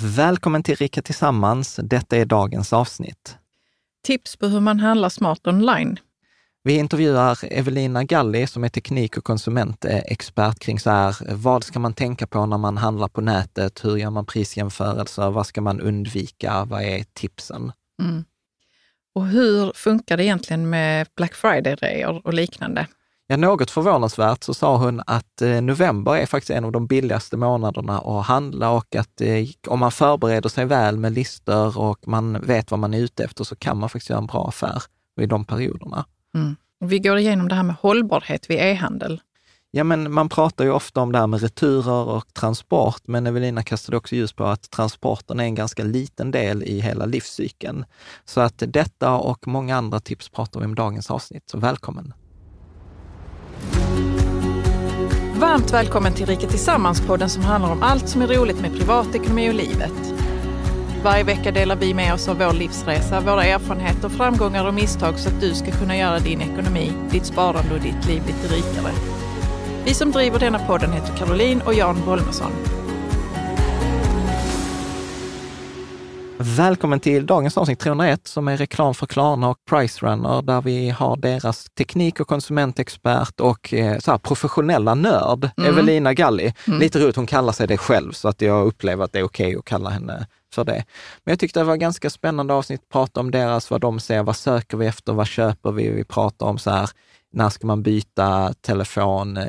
Välkommen till Rika Tillsammans. Detta är dagens avsnitt. Tips på hur man handlar smart online. Vi intervjuar Evelina Galli som är teknik och konsumentexpert kring så här, vad ska man tänka på när man handlar på nätet? Hur gör man prisjämförelser? Vad ska man undvika? Vad är tipsen? Mm. Och hur funkar det egentligen med Black Friday-reor och liknande? Ja, något förvånansvärt så sa hon att eh, november är faktiskt en av de billigaste månaderna att handla och att eh, om man förbereder sig väl med listor och man vet vad man är ute efter så kan man faktiskt göra en bra affär vid de perioderna. Mm. Vi går igenom det här med hållbarhet vid e-handel. Ja, men man pratar ju ofta om det här med returer och transport, men Evelina kastade också ljus på att transporten är en ganska liten del i hela livscykeln. Så att detta och många andra tips pratar vi om i dagens avsnitt, så välkommen! Varmt välkommen till Rika Tillsammans-podden som handlar om allt som är roligt med privatekonomi och livet. Varje vecka delar vi med oss av vår livsresa, våra erfarenheter, framgångar och misstag så att du ska kunna göra din ekonomi, ditt sparande och ditt liv lite rikare. Vi som driver denna podden heter Caroline och Jan Bolmesson. Välkommen till dagens avsnitt 301 som är reklam för Klarna och Pricerunner där vi har deras teknik och konsumentexpert och eh, så professionella nörd, mm. Evelina Galli. Mm. Lite roligt, hon kallar sig det själv så att jag upplever att det är okej okay att kalla henne för det. Men jag tyckte det var ganska spännande avsnitt prata om deras, vad de ser, vad söker vi efter, vad köper vi? Vi pratar om så här, när ska man byta telefon? Eh,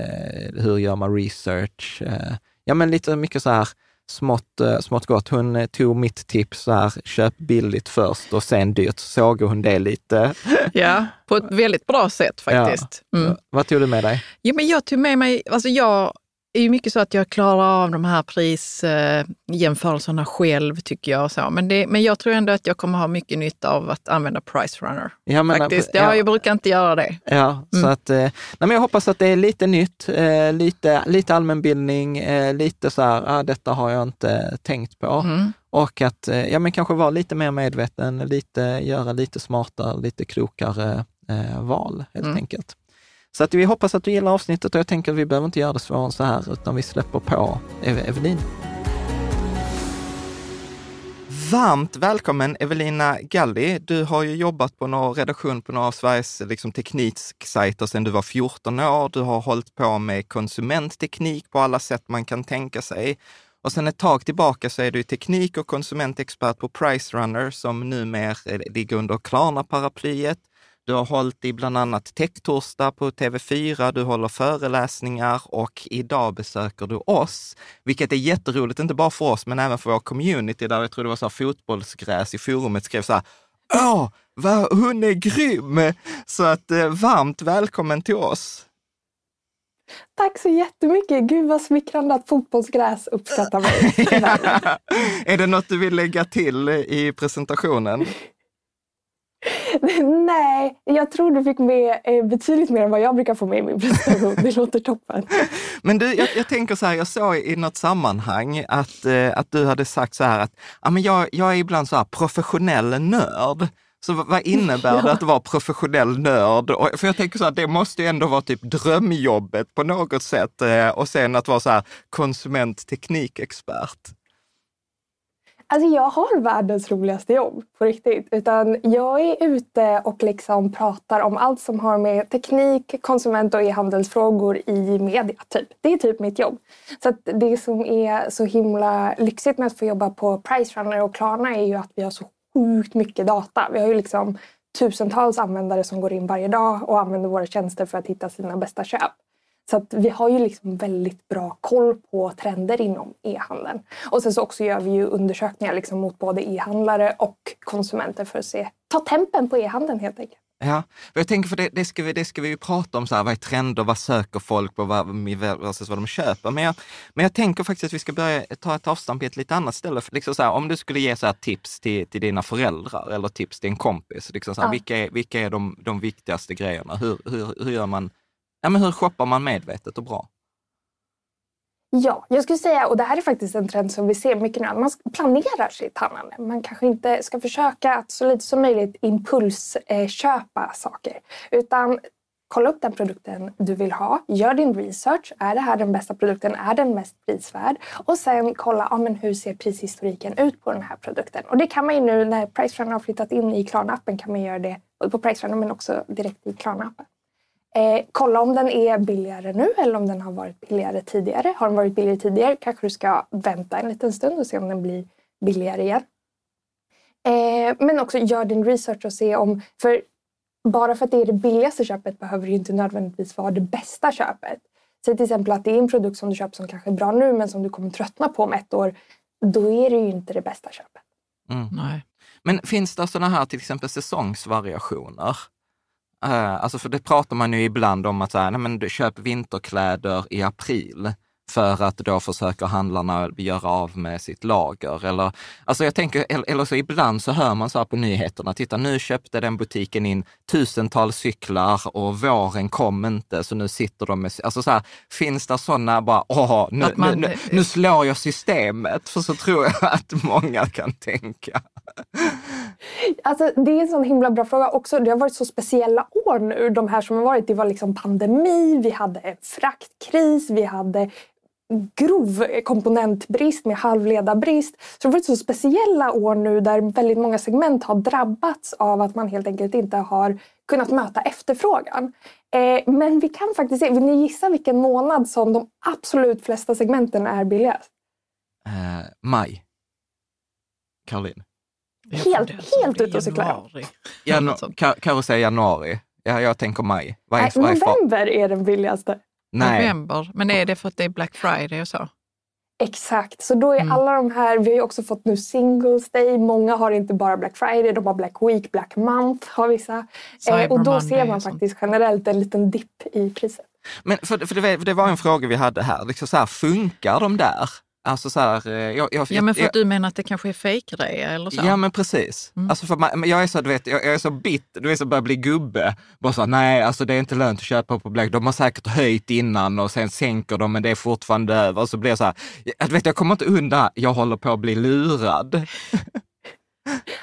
hur gör man research? Eh, ja, men lite mycket så här smått, eh, smått gott. Hon tog mitt tips så här, köp billigt först och sen dyrt. Såg hon det lite? Ja, på ett väldigt bra sätt faktiskt. Ja. Mm. Vad tog du med dig? Ja, men jag tog med mig, alltså jag är ju mycket så att jag klarar av de här prisjämförelserna själv, tycker jag. Så. Men, det, men jag tror ändå att jag kommer ha mycket nytta av att använda Price Runner. Ja, men, Faktiskt. Ja, Jag brukar inte göra det. Ja, mm. så att, eh, nej, men jag hoppas att det är lite nytt, eh, lite, lite allmänbildning, eh, lite så här, ah, detta har jag inte tänkt på. Mm. Och att ja, men kanske vara lite mer medveten, lite, göra lite smartare, lite klokare eh, val helt mm. enkelt. Så att vi hoppas att du gillar avsnittet och jag tänker att vi behöver inte göra det svårare än så här, utan vi släpper på Evelina. Varmt välkommen Evelina Galli. Du har ju jobbat på någon redaktion på några av Sveriges liksom, tekniksajter sedan du var 14 år. Du har hållit på med konsumentteknik på alla sätt man kan tänka sig. Och sen ett tag tillbaka så är du teknik och konsumentexpert på Pricerunner som numera eh, ligger under Klarna-paraplyet. Du har hållit i bland annat Techtorsdag på TV4, du håller föreläsningar och idag besöker du oss, vilket är jätteroligt, inte bara för oss, men även för vår community, där jag tror det var så här fotbollsgräs i forumet skrev så här, Åh, vad, hon är grym! Så att eh, varmt välkommen till oss. Tack så jättemycket! Gud vad smickrande att fotbollsgräs uppskattar mig. är det något du vill lägga till i presentationen? Nej, jag tror du fick med eh, betydligt mer än vad jag brukar få med i min presentation. Det låter toppen. Men du, jag, jag, tänker så här, jag såg i något sammanhang att, eh, att du hade sagt så här att ja, men jag, jag är ibland så här professionell nörd. Så vad innebär det att vara professionell nörd? för jag tänker så här, det måste ju ändå vara typ drömjobbet på något sätt. Eh, och sen att vara så här konsumentteknikexpert. Alltså jag har världens roligaste jobb på riktigt. Utan jag är ute och liksom pratar om allt som har med teknik, konsument och e-handelsfrågor i media. Typ. Det är typ mitt jobb. Så det som är så himla lyxigt med att få jobba på Pricerunner och Klarna är ju att vi har så sjukt mycket data. Vi har ju liksom tusentals användare som går in varje dag och använder våra tjänster för att hitta sina bästa köp. Så att vi har ju liksom väldigt bra koll på trender inom e-handeln. Och sen så också gör vi ju undersökningar liksom mot både e-handlare och konsumenter för att se, ta tempen på e-handeln helt enkelt. Ja, jag tänker för det, det, ska vi, det ska vi ju prata om, så här, vad är trender, vad söker folk på vad, versus vad de köper. Men jag, men jag tänker faktiskt att vi ska börja ta ett avstamp i ett lite annat ställe. Liksom så här, om du skulle ge så tips till, till dina föräldrar eller tips till en kompis, liksom så här, ja. vilka är, vilka är de, de viktigaste grejerna? Hur, hur, hur gör man ja, men hur shoppar man medvetet och bra? Ja, jag skulle säga, och det här är faktiskt en trend som vi ser mycket nu, att man planerar sitt handlande. Man kanske inte ska försöka att så lite som möjligt impulsköpa saker. Utan kolla upp den produkten du vill ha, gör din research. Är det här den bästa produkten? Är den mest prisvärd? Och sen kolla ja, men hur ser prishistoriken ut på den här produkten. Och det kan man ju nu när Pricerunner har flyttat in i Klarna-appen kan man göra det på Pricerunner men också direkt i Klarna-appen. Eh, kolla om den är billigare nu eller om den har varit billigare tidigare. Har den varit billigare tidigare kanske du ska vänta en liten stund och se om den blir billigare igen. Eh, men också gör din research och se om, för bara för att det är det billigaste köpet behöver det inte nödvändigtvis vara det bästa köpet. Säg till exempel att det är en produkt som du köper som kanske är bra nu men som du kommer tröttna på om ett år. Då är det ju inte det bästa köpet. Mm. Nej. Men finns det sådana här till exempel säsongsvariationer? Uh, alltså för det pratar man ju ibland om att så här, nej men du köper vinterkläder i april för att då försöker handlarna göra av med sitt lager. Eller, alltså jag tänker, eller så ibland så hör man så här på nyheterna, titta nu köpte den butiken in tusentals cyklar och våren kom inte, så nu sitter de med... Alltså så här, finns det sådana bara, åh, nu, man, nu, nu, nu slår jag systemet, för så tror jag att många kan tänka. Alltså, det är en sån himla bra fråga också. Det har varit så speciella år nu, de här som har varit. Det var liksom pandemi, vi hade en fraktkris, vi hade grov komponentbrist med halvledarbrist. Så det har varit så speciella år nu där väldigt många segment har drabbats av att man helt enkelt inte har kunnat möta efterfrågan. Eh, men vi kan faktiskt se, vill ni gissa vilken månad som de absolut flesta segmenten är billigast? Uh, maj. Caroline? Helt, helt ute och cyklar. Carro säger januari. Ja, jag tänker maj. Är, Nej, november är den billigaste. Nej. november. Men är det för att det är Black Friday och så? Exakt, så då är mm. alla de här, vi har ju också fått nu Singles Day, många har inte bara Black Friday, de har Black Week, Black Month har vissa. Eh, och då ser man faktiskt generellt en liten dipp i priset. Men för, för, det, det var en fråga vi hade här, liksom så här funkar de där? Alltså så här, eh, jag, jag, ja, men för att du menar att det kanske är fejkrea eller så? Ja, men precis. Mm. Alltså för man, jag är så, du vet, jag, jag är så bitter, du vet, så börjar bli gubbe. Bara så, nej, alltså det är inte lönt att köpa på Black. De har säkert höjt innan och sen sänker de, men det är fortfarande över. Och så blir jag så här, jag, vet, jag kommer inte undan, jag håller på att bli lurad.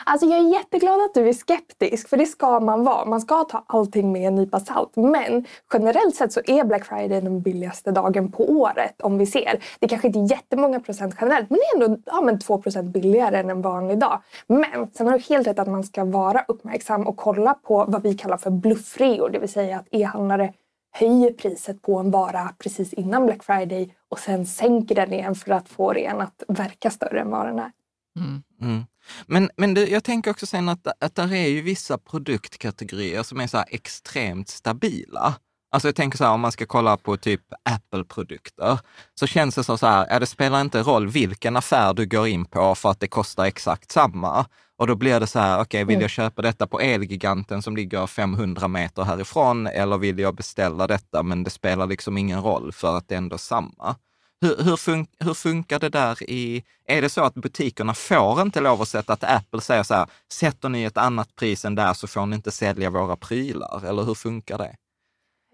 Alltså jag är jätteglad att du är skeptisk, för det ska man vara. Man ska ta allting med en nypa salt. Men generellt sett så är Black Friday den billigaste dagen på året om vi ser. Det kanske inte är jättemånga procent generellt, men det är ändå ja, men 2% billigare än en vanlig dag. Men sen har du helt rätt att man ska vara uppmärksam och kolla på vad vi kallar för bluffreor, det vill säga att e-handlare höjer priset på en vara precis innan Black Friday och sen sänker den igen för att få den att verka större än vad den är. Mm. Mm. Men, men det, jag tänker också sen att, att det är ju vissa produktkategorier som är så extremt stabila. Alltså jag tänker så här, om man ska kolla på typ Apple-produkter, så känns det så här, ja, det spelar inte roll vilken affär du går in på för att det kostar exakt samma. Och då blir det så här, okej, okay, vill jag köpa detta på Elgiganten som ligger 500 meter härifrån eller vill jag beställa detta, men det spelar liksom ingen roll för att det är ändå samma. Hur, hur, fun hur, funkar det där i... Är det så att butikerna får inte lov att sätta, att Apple säger så här, sätter ni ett annat pris än där så får ni inte sälja våra prylar, eller hur funkar det?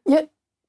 Ja,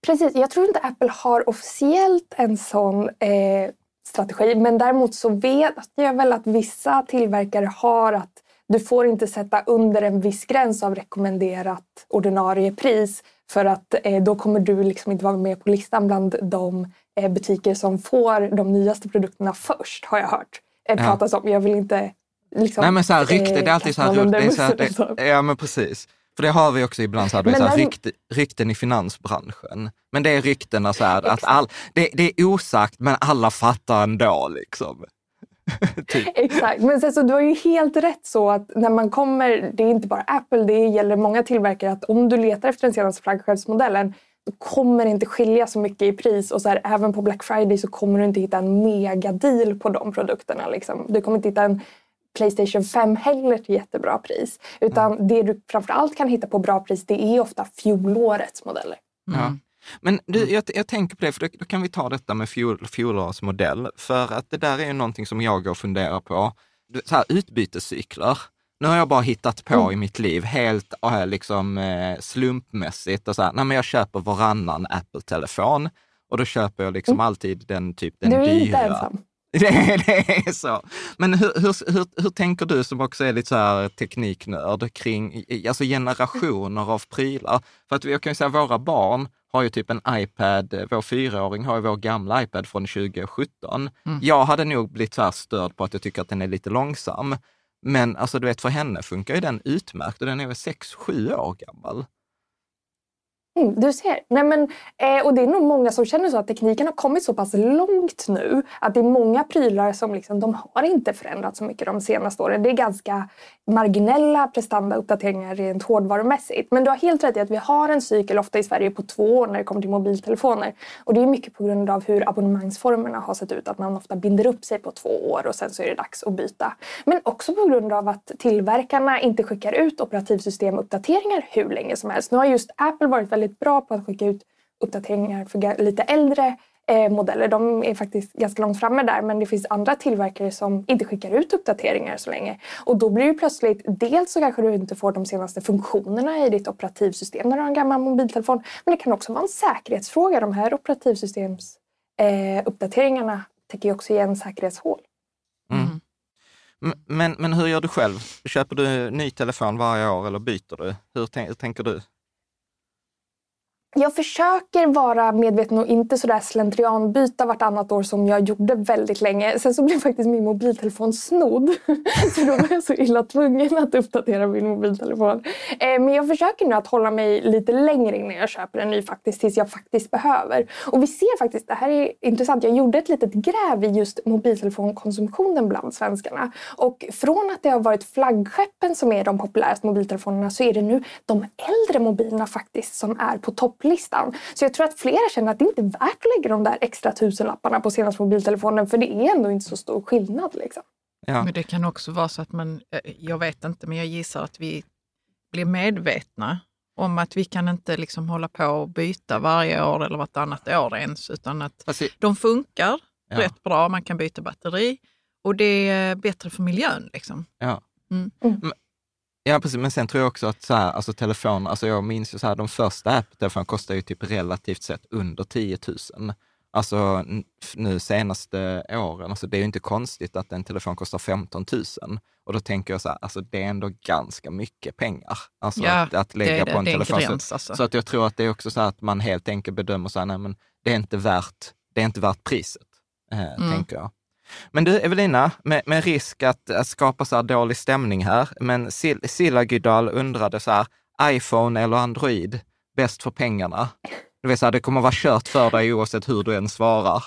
precis, jag tror inte Apple har officiellt en sån eh, strategi, men däremot så vet jag väl att vissa tillverkare har att du får inte sätta under en viss gräns av rekommenderat ordinarie pris för att eh, då kommer du liksom inte vara med på listan bland de eh, butiker som får de nyaste produkterna först, har jag hört eh, pratas om. Jag vill inte liksom, Nej men så här, rykte, det är alltid så här, det är så här det, Ja men precis. För det har vi också ibland, så här, så här, rykte, rykten i finansbranschen. Men det är ryktena så här, att all, det, det är osagt men alla fattar ändå liksom. typ. Exakt, men sen, så du har ju helt rätt så att när man kommer, det är inte bara Apple, det gäller många tillverkare, att om du letar efter den senaste flaggskeppsmodellen då kommer det inte skilja så mycket i pris och så här, även på Black Friday så kommer du inte hitta en megadeal på de produkterna. Liksom. Du kommer inte hitta en Playstation 5 heller till jättebra pris. Utan mm. det du framförallt kan hitta på bra pris det är ofta fjolårets modeller. Mm. Men du, jag, jag, tänker på det, för då, då, kan vi ta detta med fjol, fjolårets modell. För att det där är ju någonting som jag går och funderar på. Så här, utbytescykler. Nu har jag bara hittat på mm. i mitt liv helt äh, liksom, eh, slumpmässigt. Och så här, nej, men jag köper varannan Apple-telefon och då köper jag liksom mm. alltid den typ den dyra. Du är inte ensam. Det, det är så. Men hur, hur, hur, hur, tänker du som också är lite så här tekniknörd kring alltså generationer av prylar? För att jag kan ju säga våra barn har ju typ en iPad, vår fyraåring har ju vår gamla iPad från 2017. Mm. Jag hade nog blivit så här störd på att jag tycker att den är lite långsam. Men alltså du vet, för henne funkar ju den utmärkt och den är väl sex sju år gammal. Mm, du ser. Nej, men, eh, och det är nog många som känner så att tekniken har kommit så pass långt nu att det är många prylar som liksom, de har inte förändrats så mycket de senaste åren. Det är ganska marginella prestandauppdateringar rent hårdvarumässigt. Men du har helt rätt i att vi har en cykel ofta i Sverige på två år när det kommer till mobiltelefoner. Och det är mycket på grund av hur abonnemangsformerna har sett ut. Att man ofta binder upp sig på två år och sen så är det dags att byta. Men också på grund av att tillverkarna inte skickar ut operativsystemuppdateringar hur länge som helst. Nu har just Apple varit väldigt väldigt bra på att skicka ut uppdateringar för lite äldre eh, modeller. De är faktiskt ganska långt framme där men det finns andra tillverkare som inte skickar ut uppdateringar så länge. Och då blir det plötsligt, dels så kanske du inte får de senaste funktionerna i ditt operativsystem när du har en gammal mobiltelefon. Men det kan också vara en säkerhetsfråga. De här operativsystemsuppdateringarna eh, täcker ju också igen säkerhetshål. Mm. Men, men hur gör du själv? Köper du ny telefon varje år eller byter du? Hur, hur tänker du? Jag försöker vara medveten och inte sådär slentrianbyta vartannat år som jag gjorde väldigt länge. Sen så blev faktiskt min mobiltelefon snodd. Så då var jag så illa tvungen att uppdatera min mobiltelefon. Eh, men jag försöker nu att hålla mig lite längre innan jag köper en ny faktiskt, tills jag faktiskt behöver. Och vi ser faktiskt, det här är intressant, jag gjorde ett litet gräv i just mobiltelefonkonsumtionen bland svenskarna. Och från att det har varit flaggskeppen som är de populäraste mobiltelefonerna så är det nu de äldre mobilerna faktiskt som är på topp topplistan. Så jag tror att flera känner att det inte är värt att lägga de där extra tusenlapparna på senaste mobiltelefonen för det är ändå inte så stor skillnad. Liksom. Ja. Men det kan också vara så att man, eh, jag vet inte, men jag gissar att vi blir medvetna om att vi kan inte liksom hålla på och byta varje år eller vartannat år ens, utan att Precis. de funkar ja. rätt bra. Man kan byta batteri och det är bättre för miljön. Liksom. Ja. Mm. Mm. Ja, precis. Men sen tror jag också att så här, alltså telefon, alltså jag minns ju så här, de första Apple-telefonerna kostade ju typ relativt sett under 10 000. Alltså nu senaste åren, alltså det är ju inte konstigt att en telefon kostar 15 000. Och då tänker jag så här, alltså det är ändå ganska mycket pengar. Alltså ja, att, att lägga det, på en det telefon. En gräns, alltså. Så att jag tror att det är också så att man helt enkelt bedömer så här, nej men det är inte värt, det är inte värt priset, eh, mm. tänker jag. Men du Evelina, med, med risk att, att, skapa så här dålig stämning här, men Silla Gydal undrade så här, iPhone eller Android, bäst för pengarna? Det vill säga, det kommer vara kört för dig oavsett hur du än svarar.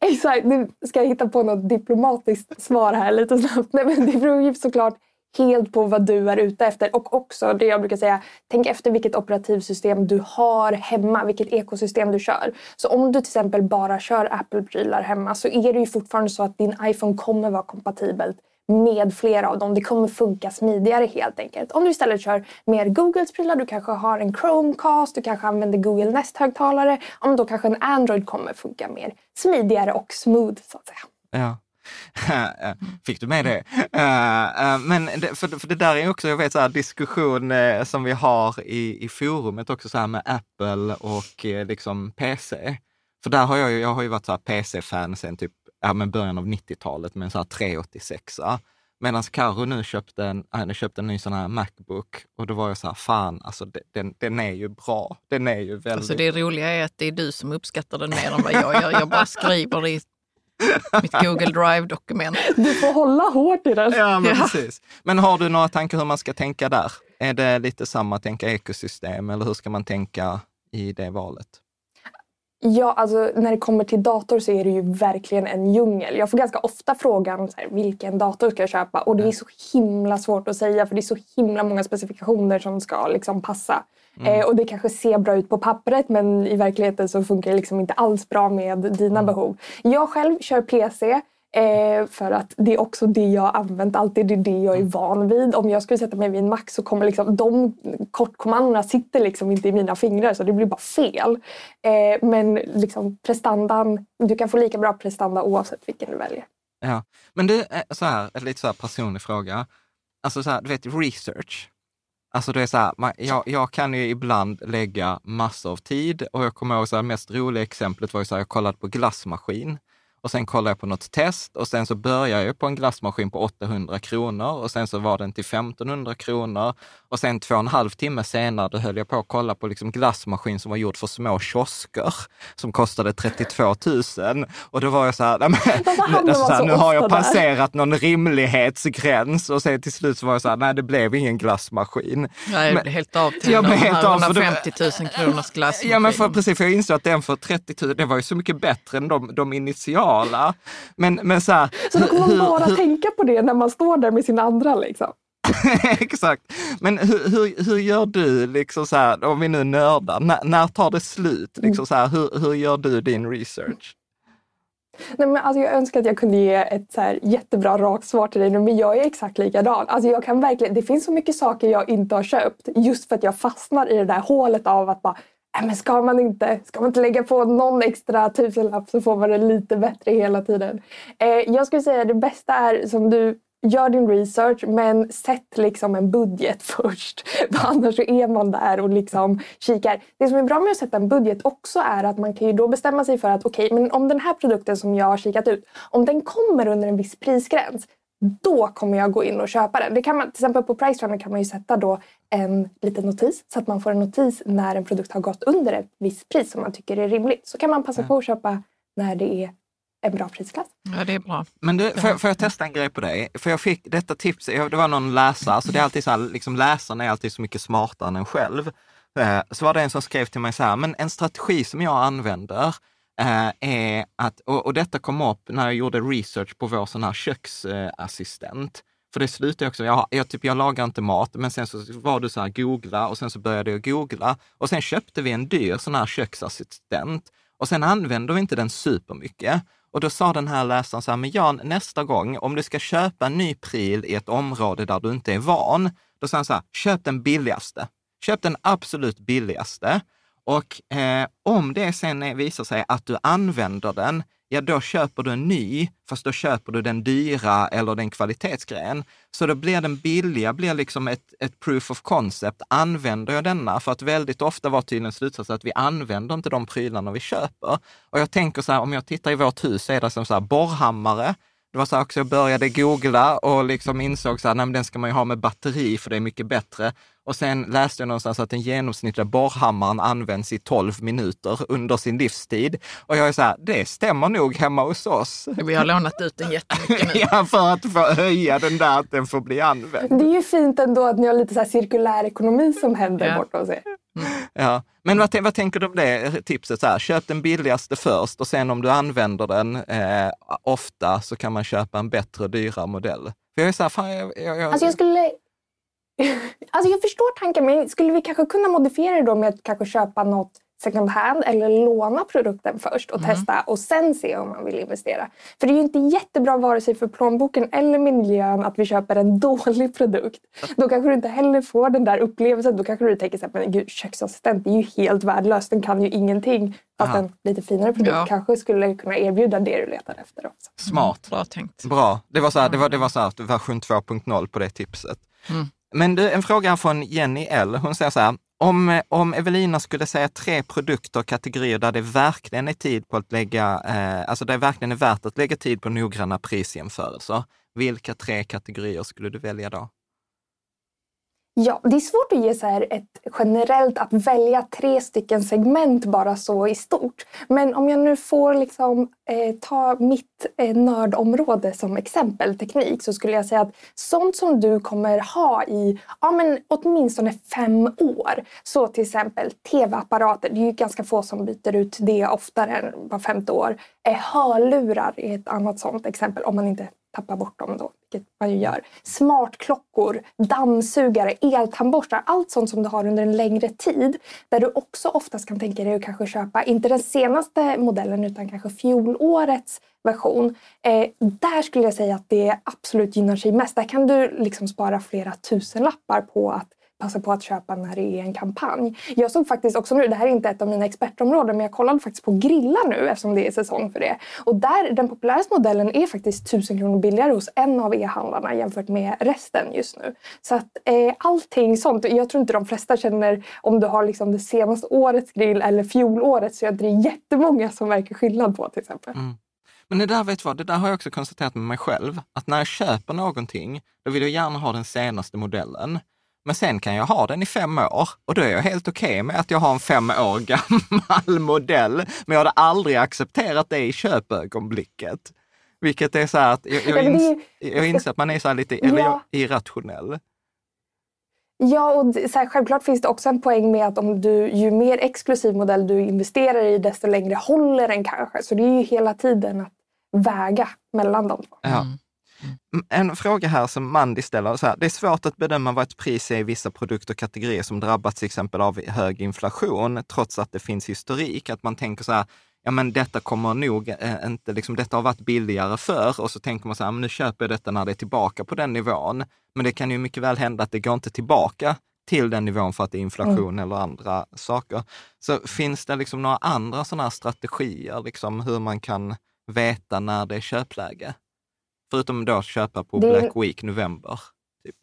Exakt, nu ska jag hitta på något diplomatiskt svar här lite snabbt. Nej, men det beror ju såklart helt på vad du är ute efter. Och också det jag brukar säga, tänk efter vilket operativsystem du har hemma, vilket ekosystem du kör. Så om du till exempel bara kör Apple-prylar hemma så är det ju fortfarande så att din iPhone kommer vara kompatibelt med flera av dem. Det kommer funka smidigare helt enkelt. Om du istället kör mer Googles prylar, du kanske har en Chromecast, du kanske använder Google Nest-högtalare, då kanske en Android kommer funka mer smidigare och smooth så att säga. Ja. Fick du med det? Eh, eh, men för, för det där är också, jag vet, så här, diskussion eh, som vi har i, i forumet också så här med Apple och liksom PC. För där har jag, jag har ju varit PC-fan sen typ ja, men början av 90-talet med en så här 386. Medan Karo nu köpte en, äh, köpte en ny sån här Macbook och då var jag så här, fan, alltså den, den är ju bra. Den är ju väldigt... Alltså det roliga är att det är du som uppskattar den mer än vad jag gör. Jag bara skriver i mitt Google Drive-dokument. Du får hålla hårt i den. Ja, men ja. precis. Men har du några tankar hur man ska tänka där? Är det lite samma, tänka ekosystem, eller hur ska man tänka i det valet? Ja, alltså när det kommer till dator så är det ju verkligen en djungel. Jag får ganska ofta frågan så här, vilken dator ska jag köpa? Och det är så himla svårt att säga för det är så himla många specifikationer som ska liksom passa. Mm. Eh, och det kanske ser bra ut på pappret men i verkligheten så funkar det liksom inte alls bra med dina mm. behov. Jag själv kör PC eh, för att det är också det jag använt alltid. Det är det jag är mm. van vid. Om jag skulle sätta mig vid en Mac så kommer liksom de kortkommandona sitter liksom inte i mina fingrar så det blir bara fel. Eh, men liksom prestandan, du kan få lika bra prestanda oavsett vilken du väljer. Ja, men du, eh, så här, en lite så här personlig fråga. Alltså så här, du vet research. Alltså det är så här, man, jag, jag, kan ju ibland lägga massor av tid och jag kommer ihåg så här, mest roliga exemplet var ju så här, jag kollade på glassmaskin och sen kollade jag på något test och sen så började jag på en glassmaskin på 800 kronor och sen så var den till 1500 kronor och sen två och en halv timme senare då höll jag på att kolla på liksom glassmaskin som var gjord för små kiosker som kostade 32 000 och då var jag så här, nej, men, alltså, så här nu har jag passerat någon rimlighetsgräns och sen till slut så var jag så här, nej det blev ingen glassmaskin. Nej, jag blev helt av de här 150 000 kronors glassmaskin. Ja men för, precis, för jag insåg att den för 30 000, det var ju så mycket bättre än de, de initiala. Men, men så här, Så då kommer man bara hur, tänka på det när man står där med sin andra liksom? Exakt. Men hur, hur, hur, gör du, liksom så här, om vi nu nördar, när, när tar det slut? Liksom så här, hur, hur gör du din research? Nej, men alltså jag önskar att jag kunde ge ett så här jättebra rakt svar till dig nu, men jag är exakt likadan. Alltså jag kan verkligen, det finns så mycket saker jag inte har köpt just för att jag fastnar i det där hålet av att bara Äh, men ska man inte, ska man inte lägga på någon extra tusenlapp så får man det lite bättre hela tiden. Eh, jag skulle säga att det bästa är som du gör din research men sätt liksom en budget först. För annars så är man där och liksom kikar. Det som är bra med att sätta en budget också är att man kan ju då bestämma sig för att okej, okay, men om den här produkten som jag har kikat ut, om den kommer under en viss prisgräns, då kommer jag gå in och köpa den. Det kan man, till exempel på Pricerunner kan man ju sätta då en liten notis så att man får en notis när en produkt har gått under ett visst pris som man tycker är rimligt. Så kan man passa på att köpa när det är en bra prisklass. Ja, det är bra. Men du, får, får jag testa en grej på dig? För jag fick detta tips, det var någon läsare, så det är alltid så här, liksom läsaren är alltid så mycket smartare än en själv. Eh, så var det en som skrev till mig så här, men en strategi som jag använder är att, och, och detta kom upp när jag gjorde research på vår sån här köksassistent. För det slutade också, jag, jag, typ, jag lagar inte mat, men sen så var du så här googla och sen så började jag googla och sen köpte vi en dyr sån här köksassistent och sen använder vi inte den supermycket. Och då sa den här läsaren så här, men Jan, nästa gång om du ska köpa en ny pryl i ett område där du inte är van, då sa han så här, köp den billigaste. Köp den absolut billigaste. Och eh, om det sen visar sig att du använder den ja då köper du en ny, fast då köper du den dyra eller den kvalitetsgrejen. Så då blir den billiga blir liksom ett, ett proof of concept. Använder jag denna? För att väldigt ofta var tydligen slutsatsen att vi använder inte de prylarna vi köper. Och jag tänker så här, om jag tittar i vårt hus så är det som så här borrhammare, det var så också, jag började googla och liksom insåg att den ska man ju ha med batteri för det är mycket bättre. Och sen läste jag någonstans att den genomsnittliga borrhammaren används i 12 minuter under sin livstid. Och jag är så här, det stämmer nog hemma hos oss. Vi har lånat ut den jättemycket nu. ja, för att få höja den där, att den får bli använd. Det är ju fint ändå att ni har lite så här cirkulär ekonomi som händer ja. borta hos er. Ja, men vad, vad, tänker du om det tipset? Så här, köp den billigaste först och sen om du använder den eh, ofta så kan man köpa en bättre, dyrare modell. För jag är så här, fan, jag, jag, jag... Alltså jag skulle Alltså jag förstår tanken, men skulle vi kanske kunna modifiera det då med att kanske köpa något second hand eller låna produkten först och mm. testa och sen se om man vill investera. För det är ju inte jättebra vare sig för plånboken eller miljön att vi köper en dålig produkt. Då kanske du inte heller får den där upplevelsen. Då kanske du tänker så här, gud, köksassistent är ju helt värdelös, den kan ju ingenting. Fast Aha. en lite finare produkt ja. kanske skulle kunna erbjuda det du letar efter också. Smart. Bra tänkt. Bra. Det var, så här, det var, det var så här, version 2.0 på det tipset. Mm. Men du, en fråga från Jenny L. Hon säger så här, om, eh, om Evelina skulle säga tre produkter och kategorier där det verkligen är tid på att lägga, eh, alltså där det verkligen är värt att lägga tid på noggranna prisjämförelser, vilka tre kategorier skulle du välja då? Ja, det är svårt att ge så här ett generellt att välja tre stycken segment bara så i stort. Men om jag nu får liksom, eh, ta mitt eh, nördområde som exempel, teknik, så skulle jag säga att sånt som du kommer ha i ja, men åtminstone fem år. Så till exempel tv-apparater, det är ju ganska få som byter ut det oftare än var femte år. Eh, hörlurar är ett annat sånt exempel om man inte tappa bort dem då, vilket man ju gör. Smartklockor, dammsugare, eltandborstar, allt sånt som du har under en längre tid. Där du också oftast kan tänka dig att kanske köpa, inte den senaste modellen utan kanske fjolårets version. Eh, där skulle jag säga att det absolut gynnar sig mest. Där kan du liksom spara flera tusen lappar på att passa på att köpa när det är en kampanj. Jag såg faktiskt också nu, det här är inte ett av mina expertområden, men jag kollade faktiskt på grillar nu eftersom det är säsong för det. Och där, den populäraste modellen är faktiskt 1000 kronor billigare hos en av e-handlarna jämfört med resten just nu. Så att eh, allting sånt, jag tror inte de flesta känner om du har liksom det senaste årets grill eller fjolårets, så jag det är jättemånga som märker skillnad på till exempel. Mm. Men det där, vet vad, det där har jag också konstaterat med mig själv, att när jag köper någonting, då vill jag gärna ha den senaste modellen. Men sen kan jag ha den i fem år och då är jag helt okej okay med att jag har en fem år gammal modell. Men jag hade aldrig accepterat det i köpögonblicket. Vilket är så här att jag, jag, ins, jag inser att man är så lite eller ja. irrationell. Ja, och så här, självklart finns det också en poäng med att om du, ju mer exklusiv modell du investerar i, desto längre håller den kanske. Så det är ju hela tiden att väga mellan dem. Ja. Mm. En fråga här som Mandy ställer, så här, det är svårt att bedöma vad ett pris är i vissa produkter och kategorier som drabbats till exempel av hög inflation, trots att det finns historik. Att man tänker så här, ja men detta kommer nog eh, inte, liksom, detta har varit billigare förr och så tänker man så här, men nu köper jag detta när det är tillbaka på den nivån. Men det kan ju mycket väl hända att det går inte tillbaka till den nivån för att det är inflation mm. eller andra saker. Så finns det liksom några andra sådana här strategier, liksom hur man kan veta när det är köpläge? Förutom då att köpa på det... Black Week november. Typ.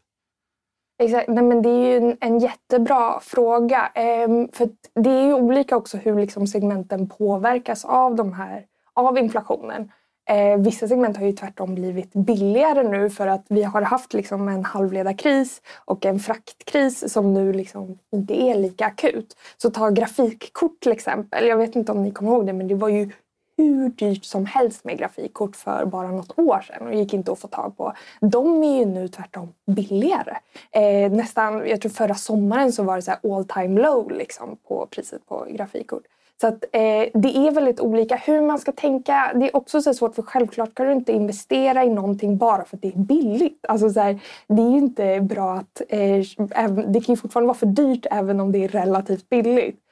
Exakt, Nej, men det är ju en, en jättebra fråga. Ehm, för det är ju olika också hur liksom segmenten påverkas av, de här, av inflationen. Eh, vissa segment har ju tvärtom blivit billigare nu för att vi har haft liksom en halvledarkris och en fraktkris som nu liksom inte är lika akut. Så ta grafikkort till exempel. Jag vet inte om ni kommer ihåg det men det var ju hur dyrt som helst med grafikkort för bara något år sedan och gick inte att få tag på. De är ju nu tvärtom billigare. Eh, nästan, jag tror förra sommaren så var det så all time low liksom på priset på grafikkort. Så att, eh, det är väldigt olika hur man ska tänka. Det är också så svårt för självklart kan du inte investera i någonting bara för att det är billigt. Alltså så här, det är ju inte bra att... Eh, det kan ju fortfarande vara för dyrt även om det är relativt billigt.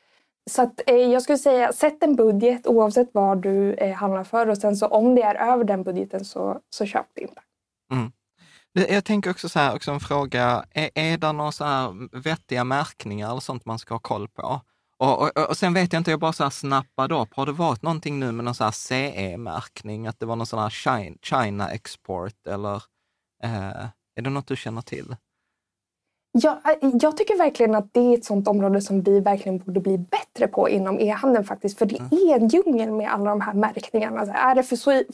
Så att, eh, jag skulle säga, sätt en budget oavsett vad du eh, handlar för och sen så om det är över den budgeten så, så köp det inte. Mm. Jag tänker också så här, också en fråga, är, är det några så här vettiga märkningar eller sånt man ska ha koll på? Och, och, och sen vet jag inte, jag bara så här snappade upp, har det varit någonting nu med någon så här CE-märkning, att det var någon sån här China, China export eller eh, är det något du känner till? Ja, äh, jag tycker verkligen att det är ett sånt område som vi verkligen borde bli bättre på inom e-handeln faktiskt. För det mm. är en djungel med alla de här märkningarna. Så är det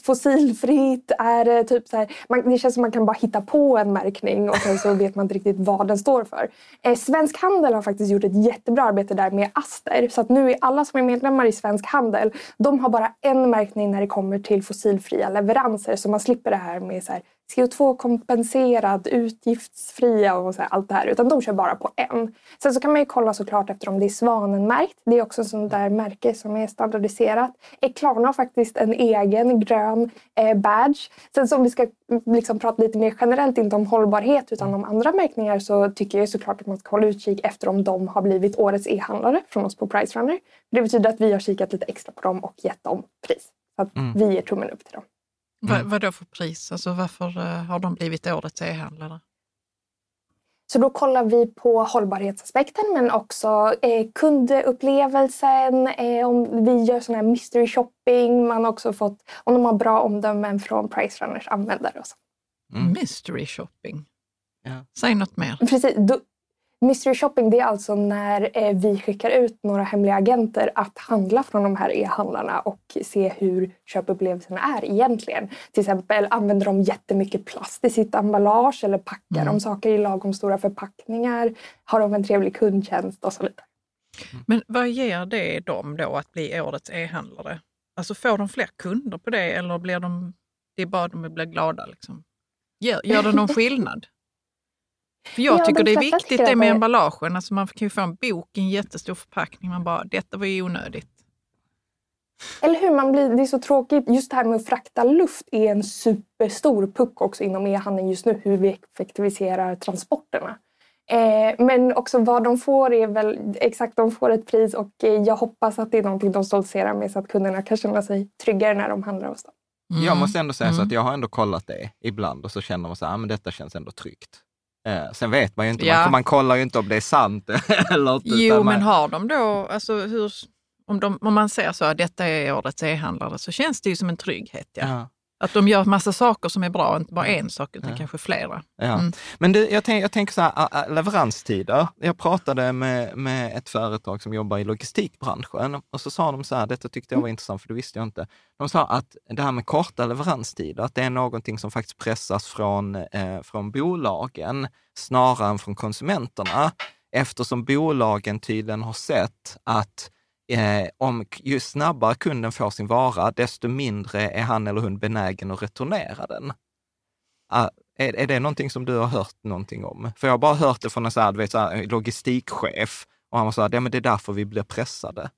fossilfritt? Är det typ så här, man, det känns som man kan bara hitta på en märkning och sen så vet man inte riktigt vad den står för. Eh, Svensk Handel har faktiskt gjort ett jättebra arbete där med Aster. Så att nu är alla som är medlemmar i Svensk Handel, de har bara en märkning när det kommer till fossilfria leveranser. Så man slipper det här med så här, CO2-kompenserad, utgiftsfria och så här, allt det här. Utan de kör bara på en. Sen så kan man ju kolla såklart efter om det är svanenmärkt. Det är också sånt där märke som är standardiserat. Klarna har faktiskt en egen grön eh, badge. Sen så om vi ska liksom prata lite mer generellt, inte om hållbarhet utan om andra märkningar så tycker jag såklart att man ska hålla utkik efter om de har blivit årets e-handlare från oss på Pricerunner. Det betyder att vi har kikat lite extra på dem och gett dem pris. Så att mm. vi ger tummen upp till dem. Mm. Vad, då för pris? Alltså varför uh, har de blivit årets e-handlare? Så då kollar vi på hållbarhetsaspekten men också eh, kundupplevelsen, eh, om vi gör sån här mystery shopping, man har också fått om de har bra omdömen från Pricerunners användare. Och så. Mm. Mystery shopping? Ja. Säg något mer. Precis. Då, Mystery shopping det är alltså när eh, vi skickar ut några hemliga agenter att handla från de här e-handlarna och se hur köpupplevelserna är egentligen. Till exempel använder de jättemycket plast i sitt emballage eller packar mm. de saker i lagom stora förpackningar? Har de en trevlig kundtjänst och så vidare. Men vad ger det dem då att bli årets e-handlare? Alltså får de fler kunder på det eller blir de, det är bara de blir glada? Liksom? Gör, gör det någon skillnad? För jag ja, tycker det är viktigt det med emballagen. Alltså man kan ju få en bok i en jättestor förpackning. Man bara, detta var ju onödigt. Eller hur, man blir, det är så tråkigt. Just det här med att frakta luft är en superstor puck också inom e-handeln just nu. Hur vi effektiviserar transporterna. Eh, men också vad de får är väl exakt, de får ett pris och eh, jag hoppas att det är någonting de stoltserar med så att kunderna kan känna sig tryggare när de handlar hos dem. Mm. Jag måste ändå säga mm. så att jag har ändå kollat det ibland och så känner man så här, ah, men detta känns ändå tryggt. Eh, sen vet man ju inte, ja. man, man kollar ju inte om det är sant eller inte. Jo, men har de då, alltså hur, om, de, om man säger så att detta är årets e-handlare så känns det ju som en trygghet. Ja. ja. Att de gör massa saker som är bra, inte bara en sak utan Ja. kanske flera. Ja. Mm. Men du, jag, tänk, jag tänker så här, leveranstider. Jag pratade med, med ett företag som jobbar i logistikbranschen och så sa de så här, detta tyckte jag var intressant för det visste jag inte. De sa att det här med korta leveranstider, att det är någonting som faktiskt pressas från, eh, från bolagen snarare än från konsumenterna. Eftersom bolagen tydligen har sett att eh, om ju snabbare kunden får sin vara, desto mindre är han eller hon benägen att returnera den. Ah, är, är det någonting som du har hört någonting om? För jag har bara hört det från en så här, vet, så här, logistikchef och han var så här, ja, men det är därför vi blir pressade.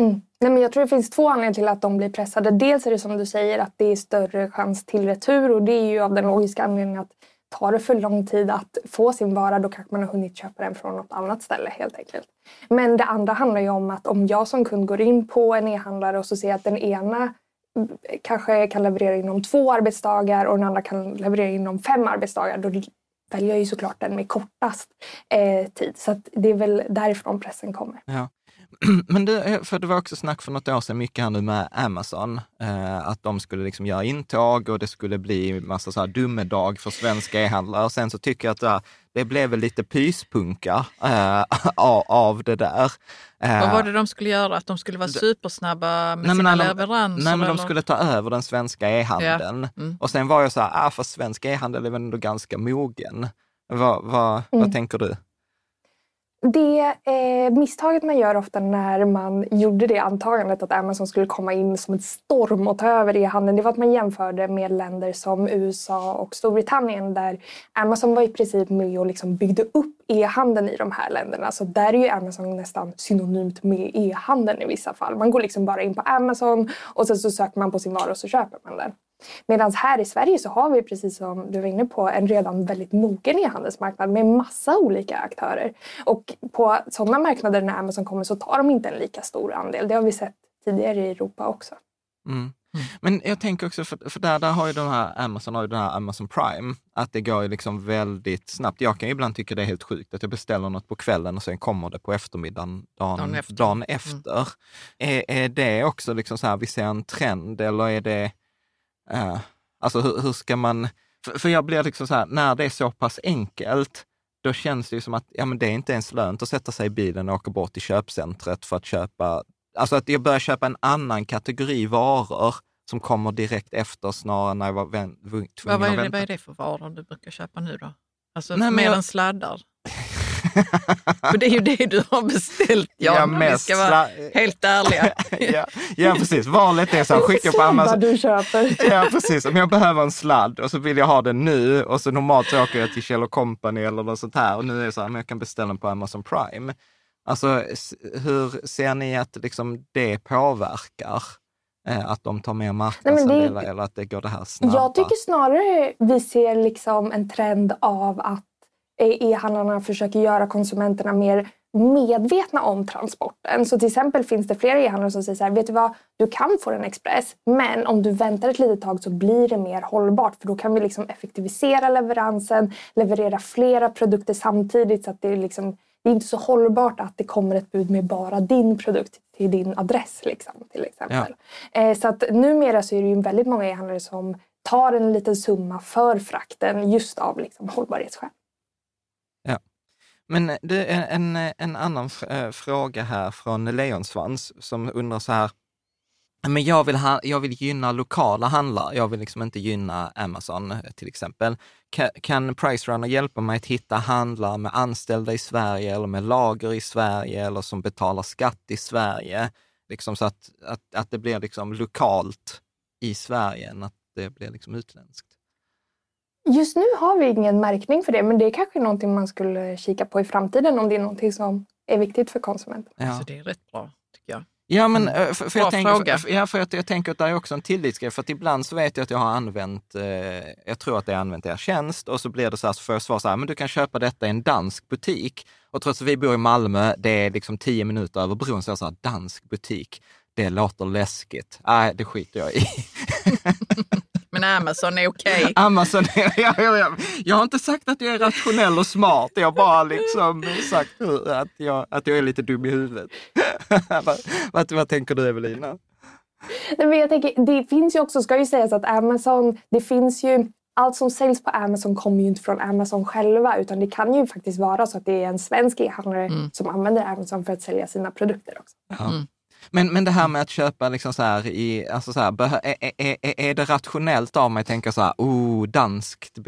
Mm. Nej, men jag tror det finns två anledningar till att de blir pressade. Dels är det som du säger att det är större chans till retur och det är ju av den logiska anledningen att tar det för lång tid att få sin vara då kanske man har hunnit köpa den från något annat ställe helt enkelt. Men det andra handlar ju om att om jag som kund går in på en e-handlare och så ser jag att den ena mm, kanske kan leverera inom två arbetsdagar och den andra kan leverera inom fem arbetsdagar då väljer jag ju såklart den med kortast eh, tid. Så att det är väl därifrån pressen kommer. Ja. Men du, eh, för det var också snack för något år sedan, mycket här nu med Amazon, eh, att de skulle liksom göra intåg och det skulle bli massa så här dummedag för svenska e-handlare. Sen så tycker jag att det, det blev väl lite pyspunka eh, av, av det där. Eh, Vad var det de skulle göra? Att de skulle vara supersnabba med Nej, sina de- leveranser? Nej, men de eller? skulle ta över den svenska e-handeln. Mm. Och sen var jag så här, ah, fast svensk e-handel är väl ändå ganska mogen. Vad, vad, Mm. vad tänker du? Det eh, misstaget man gör ofta när man gjorde det antagandet att Amazon skulle komma in som en storm och ta över e-handeln, det var att man jämförde med länder som USA och Storbritannien där Amazon var i princip med och liksom byggde upp e-handeln i de här länderna. Så där är ju Amazon nästan synonymt med e-handeln i vissa fall. Man går liksom bara in på Amazon och sen så söker man på sin vara och så köper man den. Medan här i Sverige så har vi, precis som du var inne på, en redan väldigt mogen e-handelsmarknad med massa olika aktörer. Och på sådana marknader när Amazon kommer så tar de inte en lika stor andel. Det har vi sett tidigare i Europa också. Mm. Men jag tänker också, för, för där, där har ju den här Amazon, har ju den här Amazon Prime, att det går ju liksom väldigt snabbt. Jag kan ju ibland tycka det är helt sjukt att jag beställer något på kvällen och sen kommer det på eftermiddagen dagen, Dagen efter. dagen efter. Är, är det också liksom så här, vi ser en trend eller är det, eh, alltså hur, hur ska man, för, för jag blir liksom så här, när det är så pass enkelt, då känns det ju som att ja, men det är inte ens lönt att sätta sig i bilen och åka bort till köpcentret för att köpa Alltså att jag börjar köpa en annan kategori varor som kommer direkt efter snarare när jag var tvungen Vad, vad, är att det, vänta. vad är det för varor du brukar köpa nu då? Alltså Nej, mer jag- än sladdar? För det är ju det du har beställt Jan, Ja, om vi mest ska vara helt ärliga. ja, ja, precis. Valet är så här, skicka på Amazon. du köper. Ja, precis. Om jag behöver en sladd och så vill jag ha den nu och så normalt så åker jag till Kjell Company eller något sånt här och nu är det så här, men jag kan beställa den på Amazon Prime. Alltså, hur ser ni att liksom det påverkar? Eh, att de tar mer marknadsandelar eller att det går det här snabba? Jag tycker snarare vi ser liksom en trend av att e-handlarna försöker göra konsumenterna mer medvetna om transporten. Så till exempel finns det flera e-handlare som säger så här, vet du vad, du kan få den express, men om du väntar ett litet tag så blir det mer hållbart för då kan vi liksom effektivisera leveransen, leverera flera produkter samtidigt så att det är liksom det är inte så hållbart att det kommer ett bud med bara din produkt till din adress liksom, till exempel. Eh, så att numera så är det ju väldigt många e-handlare som tar en liten summa för frakten just av liksom, hållbarhetsskäl. Men eh, det är en, eh, en annan eh, fråga här från Leonsvans som undrar så här, men jag vill, ha, jag vill gynna lokala handlare, jag vill liksom inte gynna Amazon till exempel. Kan, kan Pricerunner hjälpa mig att hitta handlare med anställda i Sverige eller med lager i Sverige eller som betalar skatt i Sverige? Liksom så att, att, att det blir liksom lokalt i Sverige än att det blir liksom utländskt. Just nu har vi ingen märkning för det men det är kanske någonting man skulle kika på i framtiden om det är någonting som är viktigt för konsumenten. Ja. Så det är rätt bra, tycker jag. Ja, men Mm. eh, för, för, jag tänker, fråga. för, ja, för att jag tänker att det är också en tillitsgrej, för att ibland så vet jag att jag har använt, eh, jag tror att jag har använt er tjänst och så blir det så här, så får jag svara så här, men du kan köpa detta i en dansk butik. Och trots att vi bor i Malmö, det är liksom tio minuter över bron, så jag så här, dansk butik, det låter läskigt. Nej, det skiter jag i. Men Amazon är okej. Amazon, jag, jag, jag, jag har inte sagt att jag är rationell och smart, jag har bara liksom sagt att jag, att jag är lite dum i huvudet. vad, vad, vad tänker du Evelina? Nej, men jag tänker, det finns ju också, ska ju sägas att Amazon, det finns ju allt som säljs på Amazon kommer ju inte från Amazon själva utan det kan ju faktiskt vara så att det är en svensk e-handlare mm. som använder Amazon för att sälja sina produkter också. Mm. Men, men det här med att köpa liksom så här i, alltså så här, är, är, är, det rationellt av mig att tänka så här, oh, danskt,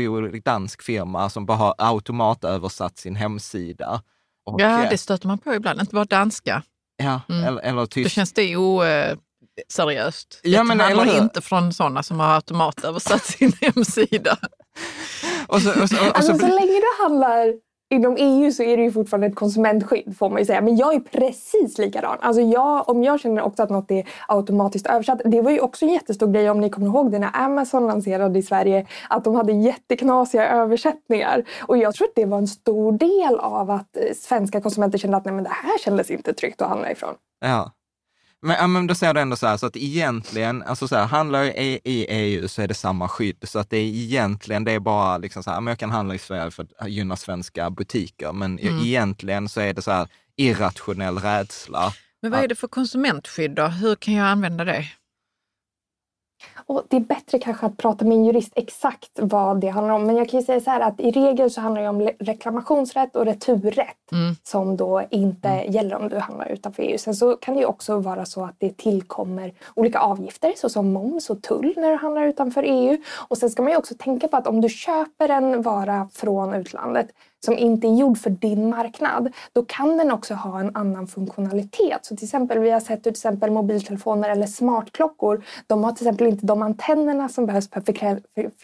dansk firma som bara har automatöversatt sin hemsida? Och, ja, det stöter man på ibland, inte bara danska. Ja, mm. eller, eller tyst. Då känns det oseriöst. Ja, det men, handlar inte från sådana som har automatöversatt sin hemsida. och så, och så, och så, alltså, så länge du handlar inom EU så är det ju fortfarande ett konsumentskydd får man ju säga. Men jag är precis likadan. Alltså jag, om jag känner också att något är automatiskt översatt. Det var ju också en jättestor grej om ni kommer ihåg det när Amazon lanserade i Sverige. Att de hade jätteknasiga översättningar. Och jag tror att det var en stor del av att eh, svenska konsumenter kände att nej men det här kändes inte tryggt att handla ifrån. Ja. Men, ja, men då säger du ändå så här, så att egentligen, alltså så här, handlar jag i, i EU så är det samma skydd. Så att det är egentligen, det är bara liksom så här, men jag kan handla i Sverige för att gynna svenska butiker. Men mm. egentligen så är det så här irrationell rädsla. Men vad är det för konsumentskydd då? Hur kan jag använda det? Och det är bättre kanske att prata med en jurist exakt vad det handlar om. Men jag kan ju säga så här att i regel så handlar det om reklamationsrätt och returrätt mm. som då inte mm. gäller om du handlar utanför EU. Sen så kan det ju också vara så att det tillkommer olika avgifter såsom moms och tull när du handlar utanför EU. Och sen ska man ju också tänka på att om du köper en vara från utlandet som inte är gjord för din marknad, då kan den också ha en annan funktionalitet. Så till exempel, vi har sett till exempel mobiltelefoner eller smartklockor. De har till exempel inte de antennerna som behövs för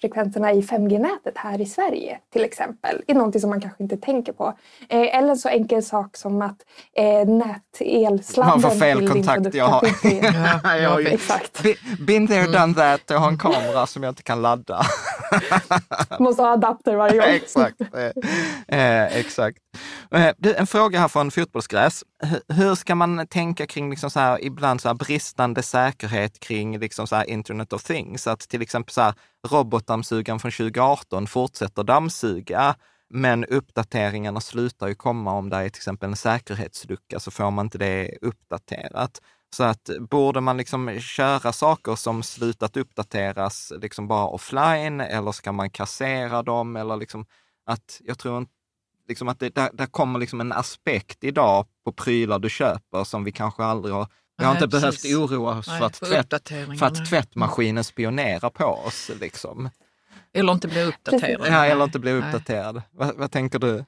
frekvenserna i 5G-nätet här i Sverige till exempel. Det är någonting som man kanske inte tänker på. Eh, eller så enkel sak som att eh, nät-elsladden Man får fel kontakt. Jag har, ja, jag har ju, exakt. Been there, done that. Jag har en kamera som jag inte kan ladda. Måste ha adapter varje gång. exakt. Eh, exakt. Eh, du, en fråga här från Fotbollsgräs. Hur ska man tänka kring liksom så här, ibland så här bristande säkerhet kring liksom så här Internet of Things? Att till exempel så här, robotdammsugaren från 2018 fortsätter dammsuga, men uppdateringarna slutar ju komma om det är till exempel en säkerhetslucka, så får man inte det uppdaterat. Så att borde man liksom köra saker som slutat uppdateras liksom bara offline eller ska man kassera dem? Eller liksom att jag tror inte liksom att det, där, där kommer liksom en aspekt idag på prylar du köper som vi kanske aldrig har vi har Nej, inte precis. behövt oroa oss Nej, för, att tvätt, för att tvättmaskinen spionerar på oss. Liksom. Eller inte blir uppdaterad. Ja, eller inte blir uppdaterad. Vad, vad tänker du?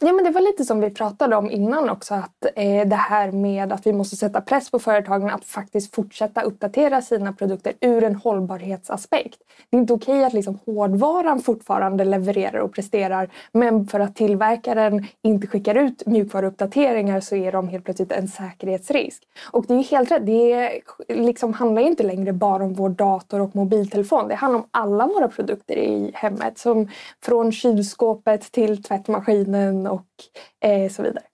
Ja, men det var lite som vi pratade om innan också, att eh, det här med att vi måste sätta press på företagen att faktiskt fortsätta uppdatera sina produkter ur en hållbarhetsaspekt. Det är inte okej att liksom hårdvaran fortfarande levererar och presterar, men för att tillverkaren inte skickar ut mjukvaruuppdateringar så är de helt plötsligt en säkerhetsrisk. Och det är helt rätt, det liksom handlar inte längre bara om vår dator och mobiltelefon. Det handlar om alla våra produkter i hemmet, som från kylskåpet till tvättmaskinen och eh, så vidare.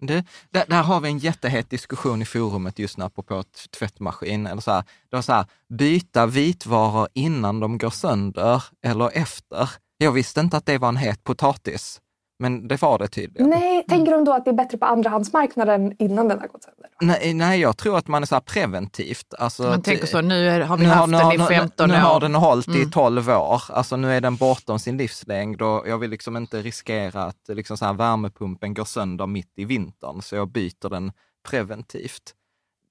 Det, där, där, har vi en jättehet diskussion i forumet just nu apropå tvättmaskin. Eller så här, det var så här, byta vitvaror innan de går sönder eller efter. Jag visste inte att det var en het potatis. Men det var det tydligen. Nej, tänker de då att det är bättre på andrahandsmarknaden innan den har gått sönder? Nej, nej jag tror att man är så preventivt. Alltså, man tänker så, nu är, har vi haft har, den i 15 nu, år. Nu har den hållit mm. i 12 år. Alltså nu är den bortom sin livslängd och jag vill liksom inte riskera att liksom så här, värmepumpen går sönder mitt i vintern, så jag byter den preventivt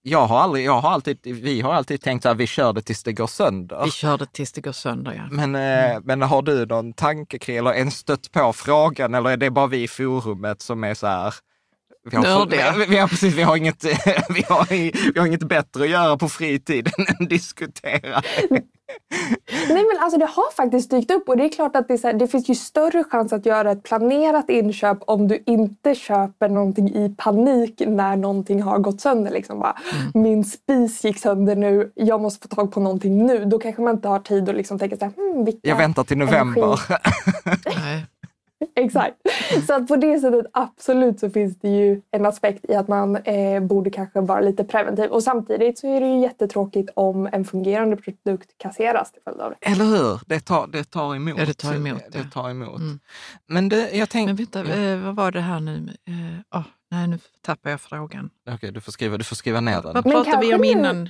jag har aldrig, jag har alltid, vi har alltid tänkt att vi kör det tills det går sönder. Vi kör det tills det går sönder, ja. Men, eh, mm. men har du någon tanke kring, eller en stött på frågan, eller är det bara vi i forumet som är så här, vi har, vi, vi, har, precis, vi, har inget, vi, har, vi har inget bättre att göra på fritiden än att diskutera. Nej men alltså det har faktiskt dykt upp och det är klart att det, här, det, finns ju större chans att göra ett planerat inköp om du inte köper någonting i panik när någonting har gått sönder. Liksom bara, mm. Min spis gick sönder nu, jag måste få tag på någonting nu. Då kanske man inte har tid att liksom tänka så här, hmm, Jag väntar till november. Exakt. Så att på det sättet absolut så finns det ju en aspekt i att man eh, borde kanske vara lite preventiv. Och samtidigt så är det ju jättetråkigt om en fungerande produkt kasseras till följd av det. Eller hur? Det tar, det tar emot. Ja, det tar emot. Det, det tar emot. Mm. Men det, jag tänkte... Men vänta, ja. eh, vad var det här nu? Eh, oh, nej, nu tappar jag frågan. Okej, okay, du, får skriva, du får skriva ner den. Vad pratade vi om innan?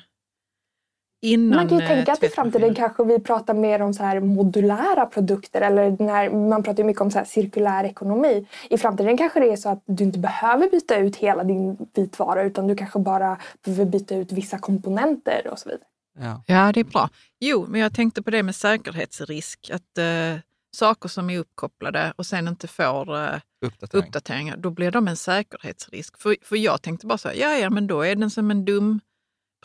Innan Man kan ju eh, tänka att i framtiden kanske vi pratar mer om så här modulära produkter eller den här, man pratar ju mycket om så här cirkulär ekonomi. I framtiden kanske det är så att du inte behöver byta ut hela din vitvara utan du kanske bara behöver byta ut vissa komponenter och så vidare. Ja. Ja, det är bra. Jo, men jag tänkte på det med säkerhetsrisk. Att eh, saker som är uppkopplade och sen inte får eh, Uppdatering. uppdateringar, då blir de en säkerhetsrisk. För, för jag tänkte bara så här, ja, ja, men då är den som en dum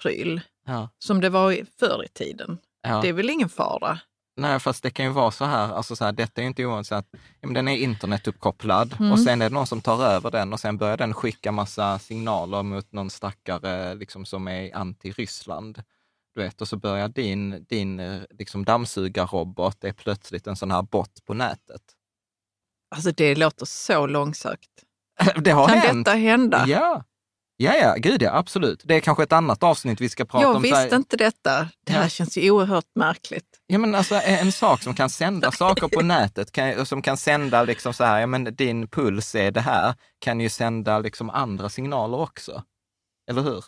pryl Ja. som det var förr i tiden. Ja. Det är väl ingen fara? Nej, fast det kan ju vara så här, alltså så här, detta är ju inte ovanligt, så att ja, den är internetuppkopplad Mm. och sen är det någon som tar över den och sen börjar den skicka massa signaler mot någon stackare liksom, som är anti-Ryssland. Du vet, och så börjar din, din liksom, dammsugarrobot, det är plötsligt en sån här bot på nätet. Alltså det låter så långsökt. Det har kan hänt. detta hända? Ja. Ja, ja, gud ja, absolut. Det är kanske ett annat avsnitt vi ska prata jag om. här- visste inte detta. Det här Ja. känns ju oerhört märkligt. Ja, men alltså en sak som kan sända saker på nätet, kan, som kan sända liksom så här, ja men din puls är det här, kan ju sända liksom andra signaler också. Eller hur?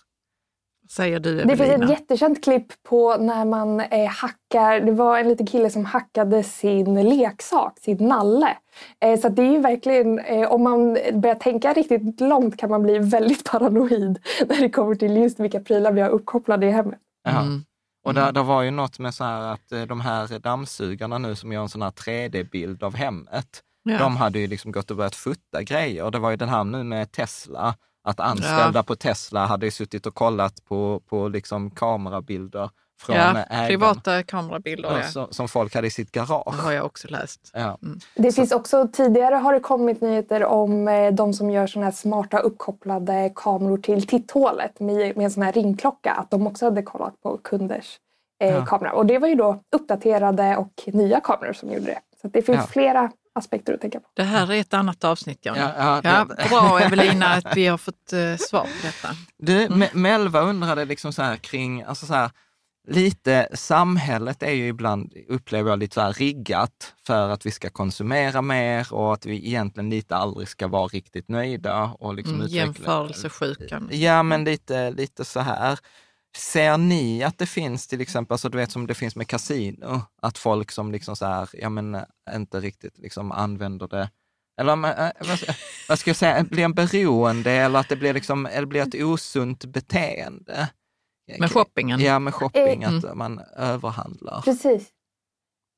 Säger du Det finns Evelina. ett jättekänt klipp på när man eh, hackar, det var en liten kille som hackade sin leksak, sin nalle. Eh, så att det är ju verkligen, eh, om man börjar tänka riktigt långt kan man bli väldigt paranoid när det kommer till just vilka prylar vi har uppkopplade i hemmet. Ja. Mm. Och där, där var ju något med så här att eh, de här dammsugarna nu som gör en sån här 3D-bild av hemmet, Ja. de hade ju liksom gått och börjat futta grejer. Det var ju den här nu med Tesla, att anställda på Tesla hade ju suttit och kollat på, på liksom kamerabilder från ja, ägaren. privata kamerabilder. Ja, Ja. som, som folk hade i sitt Det garage. har jag också läst. Ja. Det Så- finns också, tidigare har det kommit nyheter om eh, de som gör såna här smarta uppkopplade kameror till titthålet med, med en sån här ringklocka. Att de också hade kollat på kunders eh, Ja. kamera. Och det var ju då uppdaterade och nya kameror som gjorde det. Så att det finns Ja. flera aspekter att tänka på. Det här är ett annat avsnitt, Jan. Ja, ja, Ja, bra Evelina att vi har fått eh, svar på detta. Du, Me- Melva undrade liksom så här kring, alltså så här, lite samhället är ju ibland, upplever jag, lite så här riggat för att vi ska konsumera mer och att vi egentligen lite aldrig ska vara riktigt nöjda. Och liksom Mm, utveckla- jämförelsesjukan. Ja, men lite, lite så här. Ser ni att det finns till exempel, alltså du vet som det finns med kasino, att folk som liksom så här, ja men eh, inte riktigt liksom använder det, eller men, eh, vad, ska- jag säga, blir en beroende eller att det blir liksom, eller blir ett osunt beteende? Med shoppingen. Ja, med shopping, Eh, att man överhandlar. Precis.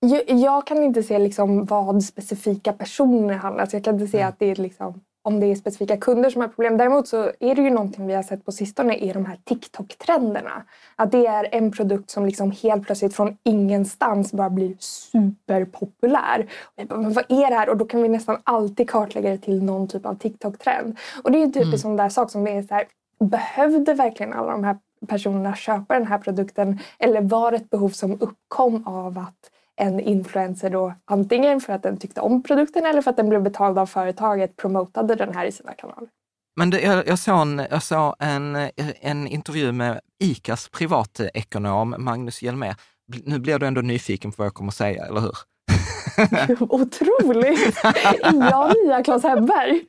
Jag, jag kan inte se liksom vad specifika personer handlar alltså Jag kan inte se Mm. att det är liksom, om det är specifika kunder som har problem. Däremot så är det ju någonting vi har sett på sistone är de här TikTok-trenderna. Att det är en produkt som liksom helt plötsligt från ingenstans bara blir superpopulär. Bara, men vad är det här? Och då kan vi nästan alltid kartlägga det till någon typ av TikTok-trend. Och det är ju typ en sån där sak som är så här, behövde verkligen alla de här personerna köpa den här produkten? Eller var det ett behov som uppkom av att en influencer då antingen för att den tyckte om produkten eller för att den blev betald av företaget promotade den här i sina kanaler? Men det, jag, jag såg, en, jag såg en, en intervju med ICAs privatekonom Magnus Hjelmér. Nu blir du ändå nyfiken på vad jag kommer att säga, eller hur? Otroligt! Är jag nya Claes Hemberg?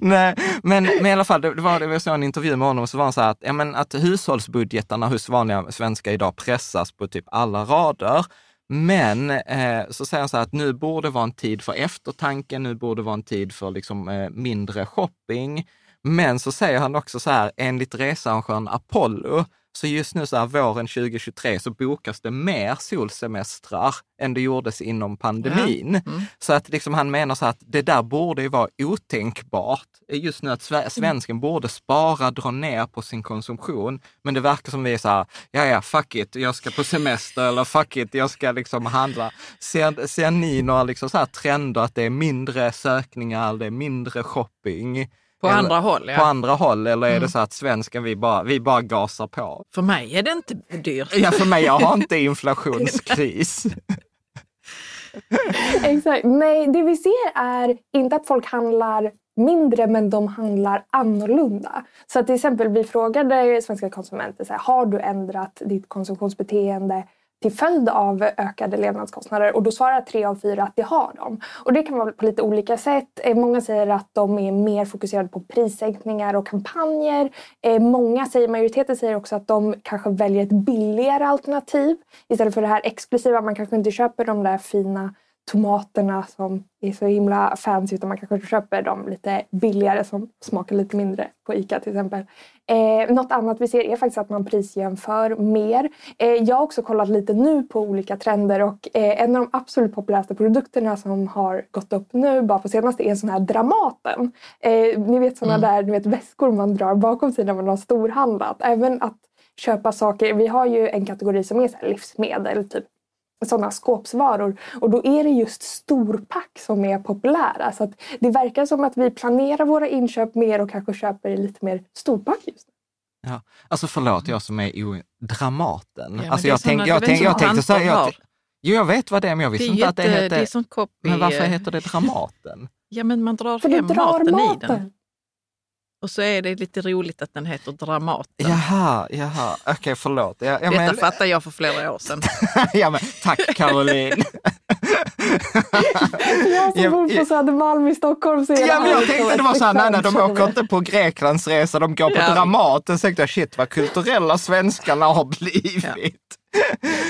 Nej, men, men i alla fall, det, var, det var så en intervju med honom, så var han så här att, ja, men att hushållsbudgetarna hos vanliga svenskar idag pressas på typ alla rader. Men eh, så säger han så här att nu borde vara en tid för eftertanke, nu borde vara en tid för liksom, eh, mindre shopping. Men så säger han också så här, enligt researrangören Apollo, så just nu så här våren 2023 så bokas det mer solsemestrar än det gjordes inom pandemin. Mm. Så att liksom han menar så att det där borde ju vara otänkbart. Just nu att sve- svensken borde spara, dra ner på sin konsumtion. Men det verkar som vi är så här, ja ja, fuck it, jag ska på semester eller fuck it, jag ska liksom handla. Ser, ser ni några liksom så trender att det är mindre sökningar, det är mindre shopping? På Eller- andra håll, På ja. andra håll, eller är det Mm. så att svensken, vi bara, vi bara gasar på? För mig är det inte dyrt. Ja, för mig, jag har inte inflationskris. Exakt. Nej, det vi ser är inte att folk handlar mindre men de handlar annorlunda. Så att till exempel vi frågade svenska konsumenter så här, har du ändrat ditt konsumtionsbeteende till följd av ökade levnadskostnader och då svarar tre av fyra att det har dem. Och det kan vara på lite olika sätt. Eh, många säger att de är mer fokuserade på prissänkningar och kampanjer. Eh, många säger, majoriteten säger också att de kanske väljer ett billigare alternativ istället för det här exklusiva. Man kanske inte köper de där fina tomaterna som är så himla fancy utan man kanske köper dem lite billigare som smakar lite mindre på ICA till exempel. Eh, något annat vi ser är faktiskt att man prisjämför mer. Eh, jag har också kollat lite nu på olika trender och eh, en av de absolut populäraste produkterna som har gått upp nu bara på senaste är en sån här Dramaten. Eh, ni vet såna mm. där ni vet, väskor man drar bakom sig när man har storhandlat. Även att köpa saker. Vi har ju en kategori som är så livsmedel, typ sådana skåpsvaror. Och då är det just storpack som är populära. Så att det verkar som att vi planerar våra inköp mer och kanske köper lite mer storpack just nu. Ja, alltså förlåt, jag som är o... Dramaten. Ja, alltså jag, tänk, jag, tänk, jag tänkte så här, jag, jo, jag vet vad det är, men jag visste inte att det hette... Det är sånt copy. Men varför heter det Dramaten? Ja, men man drar För hem maten, maten i den. Och så är det lite roligt att den heter Dramaten. Jaha, jaha. okej okay, förlåt. Ja, ja, Detta men... fattade jag för flera år sedan. ja, men, tack Caroline. jag som bor på Södermalm i Stockholm ser ja, men Jag tänkte det var så här, nej, nej, de åker inte på Greklandsresa, de går på ja. Dramaten. Så tänkte jag, shit vad kulturella svenskarna har blivit. Ja.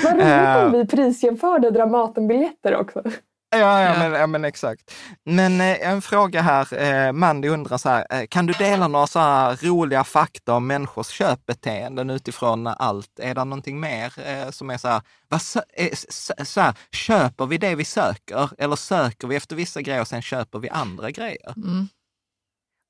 Vad roligt om vi prisjämförde Dramatenbiljetter också. Ja, ja, Men, ja, men exakt. Men eh, en fråga här, eh, Mandy undrar så här, eh, kan du dela några så här roliga fakta om människors köpbeteenden utifrån allt? Är det någonting mer eh, som är så här, vad, eh, så här, köper vi det vi söker eller söker vi efter vissa grejer och sen köper vi andra grejer? Mm.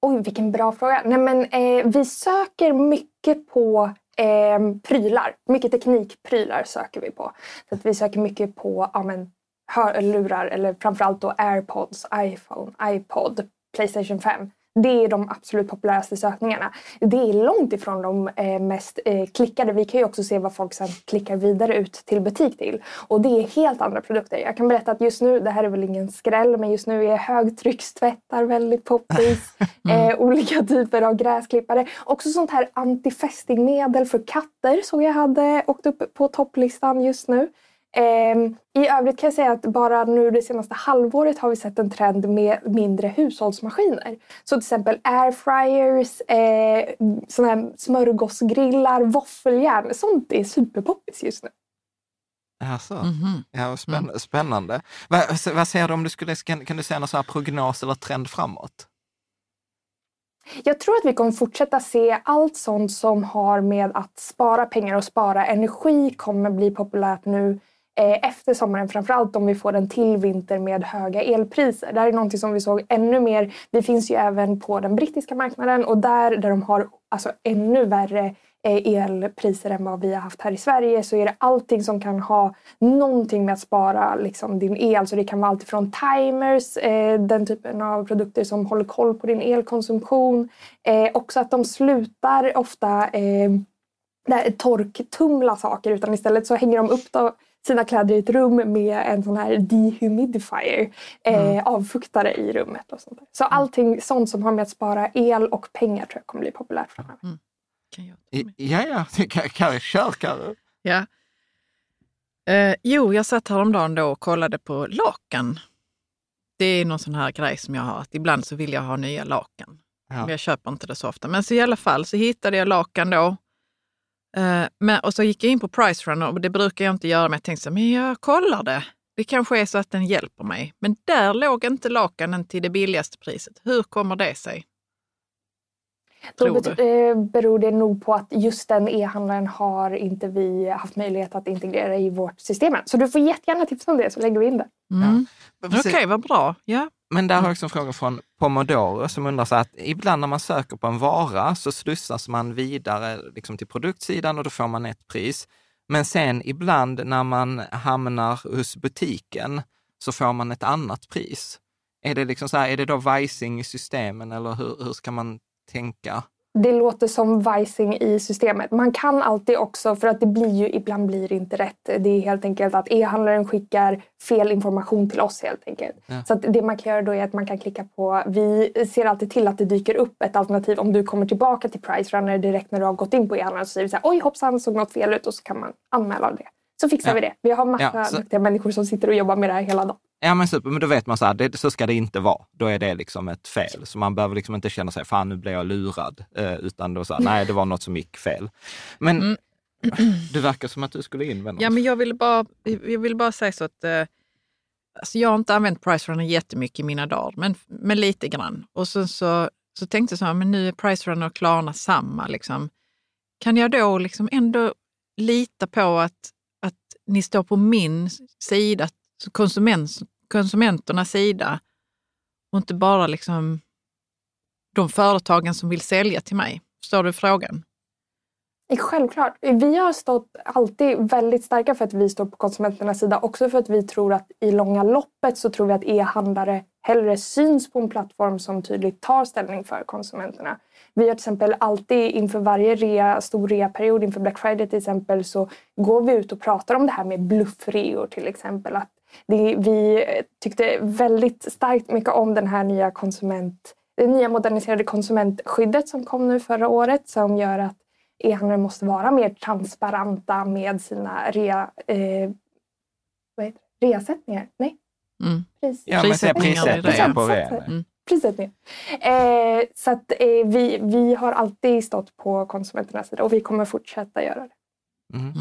Oj, vilken bra fråga. Nej, men, eh, vi söker mycket på eh, prylar. Mycket teknikprylar söker vi på. Så att vi söker mycket på ja, men, hörlurar eller framförallt då airpods, iPhone, iPod, Playstation 5. Det är de absolut populäraste sökningarna. Det är långt ifrån de eh, mest eh, klickade. Vi kan ju också se vad folk sen klickar vidare ut till butik till. Och det är helt andra produkter. Jag kan berätta att just nu, det här är väl ingen skräll, men just nu är högtryckstvättar väldigt poppis. mm. eh, olika typer av gräsklippare. Också sånt här antifästingmedel för katter såg jag hade åkt upp på topplistan just nu. Ehm, I övrigt kan jag säga att bara nu det senaste halvåret har vi sett en trend med mindre hushållsmaskiner. Så till exempel airfryers, eh, såna här smörgåsgrillar, våffeljärn. Sånt är superpoppis just nu. Alltså, mm -hmm. ja, spänn mm. spännande. Vad, vad säger du om du skulle, kan, du säga någon sån prognos eller trend framåt? Jag tror att vi kommer fortsätta se allt sånt som har med att spara pengar och spara energi kommer bli populärt nu Eh, efter sommaren, framförallt om vi får en till vinter med höga elpriser. Det här är någonting som vi såg ännu mer. Vi finns ju även på den brittiska marknaden och där, där de har alltså ännu värre eh, elpriser än vad vi har haft här i Sverige så är det allting som kan ha någonting med att spara liksom, din el. Så det kan vara allt från timers, eh, den typen av produkter som håller koll på din elkonsumtion. Eh, också att de slutar ofta eh, torktumla saker utan istället så hänger de upp då, sina kläder i ett rum med en sån här dehumidifier, eh, mm. avfuktare i rummet. och sånt där. Så mm. allting sånt som har med att spara el och pengar tror jag kommer bli populärt framöver. Mm. ja, ja, kör Carro. Ja. Eh, jo, jag satt häromdagen då och kollade på lakan. Det är någon sån här grej som jag har, att ibland så vill jag ha nya lakan. Ja. Men jag köper inte det så ofta. Men så i alla fall så hittade jag lakan då Uh, men, och så gick jag in på Pricerunner och det brukar jag inte göra, men jag tänkte så men jag kollar det. Det kanske är så att den hjälper mig. Men där låg inte lakanen till det billigaste priset. Hur kommer det sig? Då eh, beror det nog på att just den e-handlaren har inte vi haft möjlighet att integrera i vårt system Så du får jättegärna tipsa om det så lägger vi in det. Mm. Ja. Okej, okay, vad bra. Ja. Men där har jag också en fråga från Pomodoro som undrar så att ibland när man söker på en vara så slussas man vidare liksom till produktsidan och då får man ett pris. Men sen ibland när man hamnar hos butiken så får man ett annat pris. Är det, liksom så här, är det då vajsing i systemen eller hur, hur ska man tänka? Det låter som vajsing i systemet. Man kan alltid också, för att det blir ju ibland blir det inte rätt. Det är helt enkelt att e-handlaren skickar fel information till oss helt enkelt. Ja. Så det man kan göra då är att man kan klicka på, vi ser alltid till att det dyker upp ett alternativ om du kommer tillbaka till Pricerunner direkt när du har gått in på e-handlaren så säger vi så här, oj hoppsan såg något fel ut och så kan man anmäla det. så fixar Ja. vi det. Vi har massa Ja, så- duktiga människor som sitter och jobbar med det här hela dagen. Ja men super, men då vet man så här, det, så ska det inte vara. Då är det liksom ett fel. Så man behöver liksom inte känna sig, fan nu blev jag lurad. Eh, utan då så här, nej det var något som gick fel. Men Mm. du verkar som att du skulle invända. Ja, men jag vill bara, jag vill bara säga så att eh, alltså jag har inte använt Pricerunner jättemycket i mina dagar, men, men lite grann. Och sen så, så tänkte jag så här, men nu är Pricerunner och Klarna samma. Liksom. Kan jag då liksom ändå lita på att, att ni står på min sida, konsument, konsumenternas sida och inte bara liksom de företagen som vill sälja till mig? Förstår du frågan? Självklart. Vi har stått alltid väldigt starka för att vi står på konsumenternas sida. Också för att vi tror att i långa loppet så tror vi att e-handlare hellre syns på en plattform som tydligt tar ställning för konsumenterna. Vi har till exempel alltid inför varje rea, stor reaperiod, inför Black Friday till exempel, så går vi ut och pratar om det här med bluffreor till exempel. Att det, vi tyckte väldigt starkt mycket om den här nya konsument, det nya moderniserade konsumentskyddet som kom nu förra året som gör att e-handlare måste vara mer transparenta med sina rea, eh, vad heter det? reasättningar. Nej, Mm. pris. ja, prissättningar prissättningar på rea. Mm. Eh, så att eh, vi, vi har alltid stått på konsumenternas sida och vi kommer fortsätta göra det. Mm.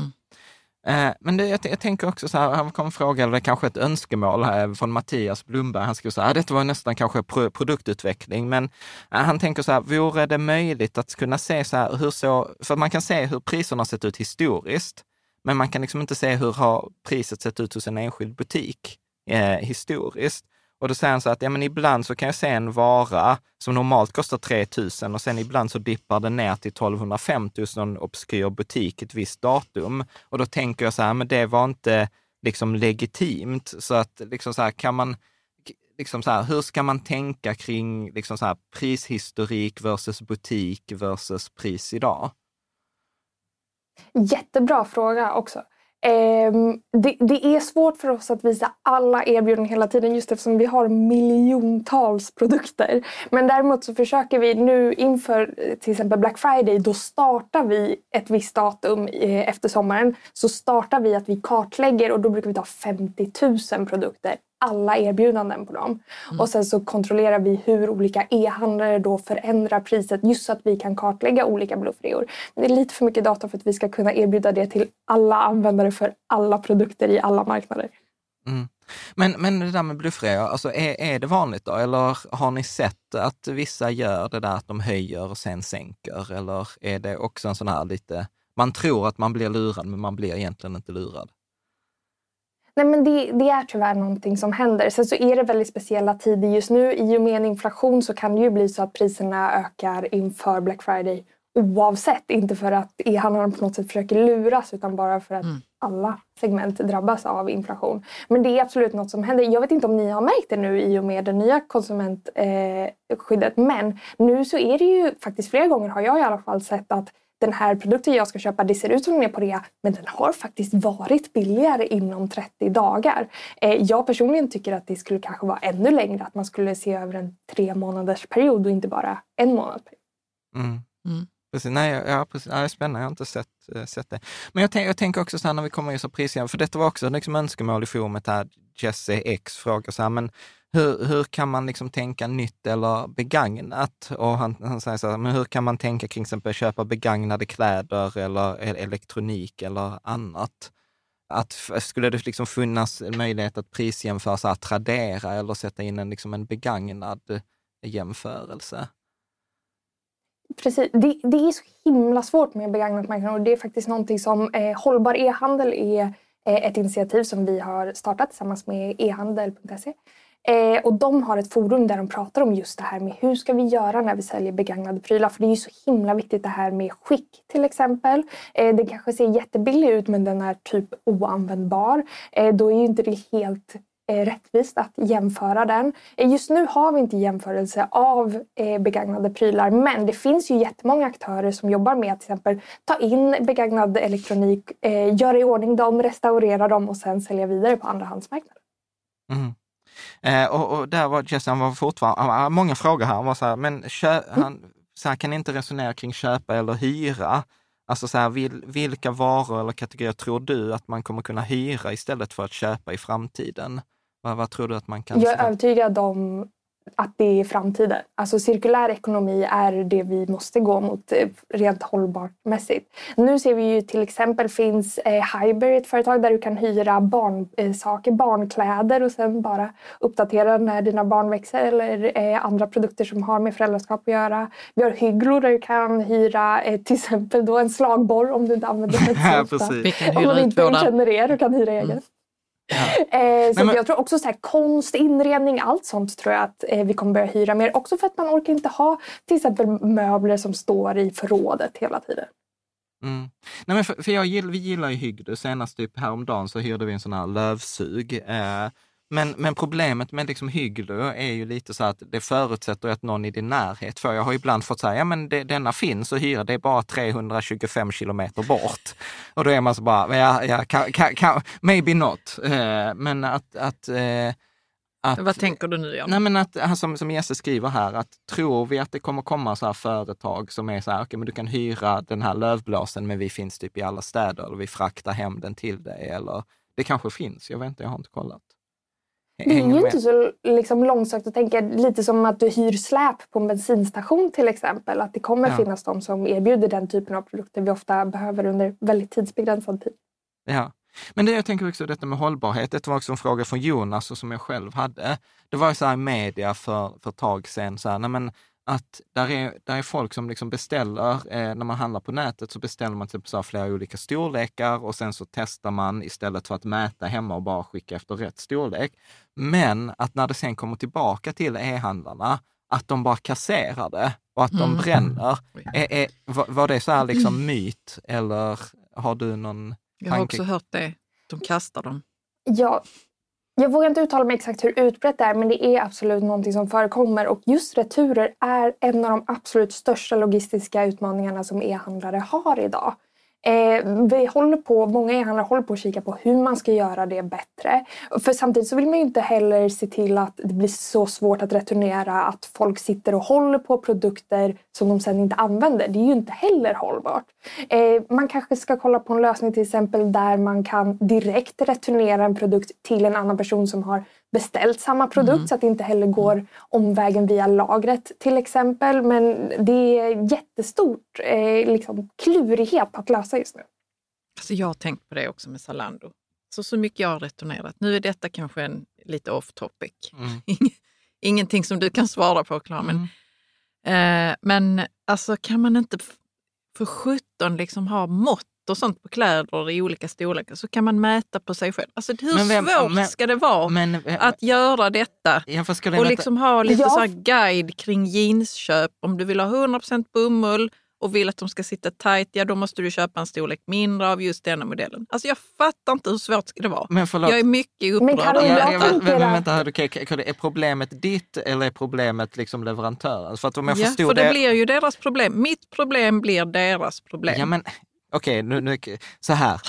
Eh, men det, jag, jag tänker också så här, här kom en fråga, eller kanske ett önskemål här eh, från Mattias Blomberg. Han skulle säga, detta var nästan kanske pro, produktutveckling, men eh, han tänker så här, vore det möjligt att kunna se så här, hur så, för man kan se hur priserna sett ut historiskt, men man kan liksom inte se hur har priset sett ut hos en enskild butik eh, historiskt. Och då säger han så att ja, men ibland så kan jag se en vara som normalt kostar 3 000 och sen ibland så dippar den ner till 1250 hos någon obskyr butik ett visst datum. Och då tänker jag så här, men det var inte liksom legitimt. Så att liksom så här, kan man, liksom så här, hur ska man tänka kring liksom så här, prishistorik versus butik versus pris idag? Jättebra fråga också. Ehm, det, det är svårt för oss att visa alla erbjudanden hela tiden just eftersom vi har miljontals produkter. Men däremot så försöker vi nu inför eh, till exempel Black Friday, då startar vi ett visst datum eh, efter sommaren. Så startar vi att vi kartlägger och då brukar vi ta 50 000 produkter alla erbjudanden på dem. Och sen så kontrollerar vi hur olika e-handlare då förändrar priset just så att vi kan kartlägga olika bluffreor. Det är lite för mycket data för att vi ska kunna erbjuda det till alla användare för alla produkter i alla marknader. Mm. Men, men det där med bluffreor, alltså är, är det vanligt då? Eller har ni sett att vissa gör det där att de höjer och sen sänker? Eller är det också en sån här lite, man tror att man blir lurad men man blir egentligen inte lurad? Nej, men det, det är tyvärr någonting som händer. Sen så är det väldigt speciella tider just nu. I och med en inflation så kan det ju bli så att priserna ökar inför Black Friday oavsett. Inte för att e-handlarna på något sätt försöker luras utan bara för att Mm. alla segment drabbas av inflation. Men det är absolut något som händer. Jag vet inte om ni har märkt det nu i och med det nya konsumentskyddet. Eh, men nu så är det ju faktiskt flera gånger har jag i alla fall sett att den här produkten jag ska köpa, det ser ut som den är på rea, men den har faktiskt varit billigare inom 30 dagar. Eh, jag personligen tycker att det skulle kanske vara ännu längre, att man skulle se över en tre månaders period och inte bara en månad. Mm. Mm. Precis, nej, ja, precis, nej, spännande, jag har inte sett, eh, sett det. Men jag, tänk, jag tänker också så här när vi kommer just till prisjämförelse, för detta var också liksom önskemål i forumet här, Jesse X frågar så här, men hur, hur kan man liksom tänka nytt eller begagnat? Och han, han säger så här, men hur kan man tänka kring exempel köpa begagnade kläder eller e-, elektronik eller annat? Att, skulle det liksom finnas möjlighet att prisjämföra, så här, Tradera eller sätta in en, liksom en begagnad jämförelse? Precis. Det, det är så himla svårt med begagnat marknaden och det är faktiskt någonting som eh, Hållbar e-handel är eh, ett initiativ som vi har startat tillsammans med e-handel.se. Eh, och de har ett forum där de pratar om just det här med hur ska vi göra när vi säljer begagnade prylar. För det är ju så himla viktigt det här med skick till exempel. Eh, den kanske ser jättebillig ut men den är typ oanvändbar. Eh, då är ju inte det helt eh, rättvist att jämföra den. Eh, Just nu har vi inte jämförelse av eh, begagnade prylar men det finns ju jättemånga aktörer som jobbar med att till exempel ta in begagnad elektronik, eh, göra i ordning dem, restaurera dem och sen sälja vidare på andrahandsmarknaden. Mm. Eh, och, och där var Jesse, han var fortfarande, han har många frågor här. Han var så här, men kö, han, så här, kan inte resonera kring köpa eller hyra? Alltså så här, vil, vilka varor eller kategorier tror du att man kommer kunna hyra istället för att köpa i framtiden? Vad, vad tror du att man kan... Jag är övertygad om att det är framtiden. Alltså cirkulär ekonomi är det vi måste gå mot eh, rent hållbart mässigt. Nu ser vi ju till exempel finns eh, Hyber, ett företag där du kan hyra barnsaker, eh, barnkläder och sen bara uppdatera när dina barn växer eller eh, andra produkter som har med föräldraskap att göra. Vi har Hygglo där du kan hyra eh, till exempel då en slagborr om du inte använder den så ofta. Om man inte känner er och kan hyra egen. Ja. Eh, så men... jag tror också så här, konst, inredning, allt sånt tror jag att eh, vi kommer börja hyra mer. Också för att man orkar inte ha till exempel möbler som står i förrådet hela tiden. Mm. Nej, men för, för jag, vi gillar ju Hygde. Senast typ häromdagen så hyrde vi en sån här lövsug. Eh, men, men problemet med liksom Hygglo är ju lite så att det förutsätter att någon i din närhet får. Jag har ibland fått säga, ja men det, denna finns att hyra, det är bara 325 kilometer bort. Och då är man så bara, ja, ja kan, kan, kan, maybe not. Eh, men att, att eh, att, Vad tänker du nu Jan? Nej, men att, som, som Jesse skriver här, att tror vi att det kommer komma så här företag som är så här, okay, men du kan hyra den här lövblåsen, men vi finns typ i alla städer, eller vi fraktar hem den till dig, eller det kanske finns, jag vet inte, jag har inte kollat. Det är ju inte så liksom, långsökt att tänka, lite som att du hyr släp på en bensinstation till exempel. Att det kommer ja. finnas de som erbjuder den typen av produkter vi ofta behöver under väldigt tidsbegränsad tid. Ja, men det jag tänker också detta med hållbarhet, det var också en fråga från Jonas och som jag själv hade. Det var så här i media för, för ett tag sedan, så här, nej men att där är, där är folk som liksom beställer, eh, när man handlar på nätet så beställer man typ så flera olika storlekar och sen så testar man istället för att mäta hemma och bara skicka efter rätt storlek. Men att när det sen kommer tillbaka till e-handlarna, att de bara kasserar det och att de mm. bränner. Är, är, var det så här liksom myt eller har du någon Jag har också hört det. De kastar dem. Ja, jag vågar inte uttala mig exakt hur utbrett det är, men det är absolut någonting som förekommer. Och just returer är en av de absolut största logistiska utmaningarna som e-handlare har idag. Eh, vi håller på, många e-handlare håller på att kika på hur man ska göra det bättre. För samtidigt så vill man ju inte heller se till att det blir så svårt att returnera att folk sitter och håller på produkter som de sen inte använder. Det är ju inte heller hållbart. Eh, man kanske ska kolla på en lösning till exempel där man kan direkt returnera en produkt till en annan person som har beställt samma produkt mm. så att det inte heller går omvägen via lagret till exempel. Men det är jättestort eh, liksom, klurighet att lösa just nu. Alltså jag har tänkt på det också med Zalando. Så, så mycket jag har returnerat. Nu är detta kanske en lite off topic. Mm. Ingenting som du kan svara på, Klar. Men, mm. eh, men alltså kan man inte för 17 liksom ha mått och sånt på kläder i olika storlekar så kan man mäta på sig själv. Alltså hur vem, svårt men, ska det vara men, att göra detta? och liksom ha lite ja. så guide kring jeansköp. Om du vill ha 100% bomull och vill att de ska sitta tight, ja då måste du köpa en storlek mindre av just denna modellen. Alltså jag fattar inte hur svårt ska det vara. Men förlåt. Jag är mycket upprörd. Men jag, men, vänta okay, är problemet ditt eller är problemet liksom leverantörens? För, att om jag ja, för det, det blir ju deras problem. Mitt problem blir deras problem. Ja, men Okej, okay, nu, nu, så här.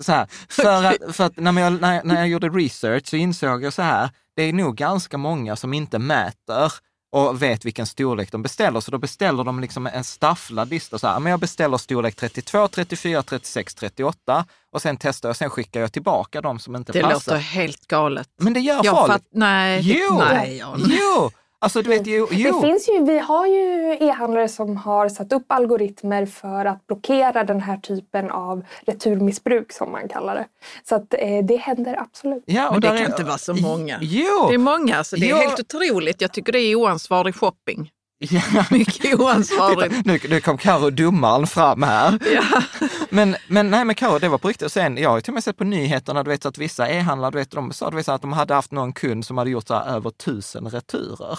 Så här. För, att, för att när, jag, när, när jag gjorde research så insåg jag så här, det är nog ganska många som inte mäter och vet vilken storlek de beställer. Så då beställer de liksom en stafflad lista. Så här, men jag beställer storlek 32, 34, 36, 38 och sen testar jag, sen skickar jag tillbaka de som inte det passar. Det låter helt galet. Men det gör jag folk. Fatt, nej, jo, nej, jo, Alltså, du vet, jo, jo. Det finns ju, vi har ju e-handlare som har satt upp algoritmer för att blockera den här typen av returmissbruk som man kallar det. Så att, eh, det händer absolut. Ja, och Men det kan är, inte vara så många. Jo. Det är många, så det är jo. helt otroligt. Jag tycker det är oansvarig shopping. Ja. Mycket oansvarigt. nu, nu kom Karo domaren fram här. Ja. Men, men nej, men Karo, det var på riktigt. Sen, jag har till och med sett på nyheterna, du vet att vissa e-handlare, du vet, de sa du vet, att de hade haft någon kund som hade gjort så över tusen returer.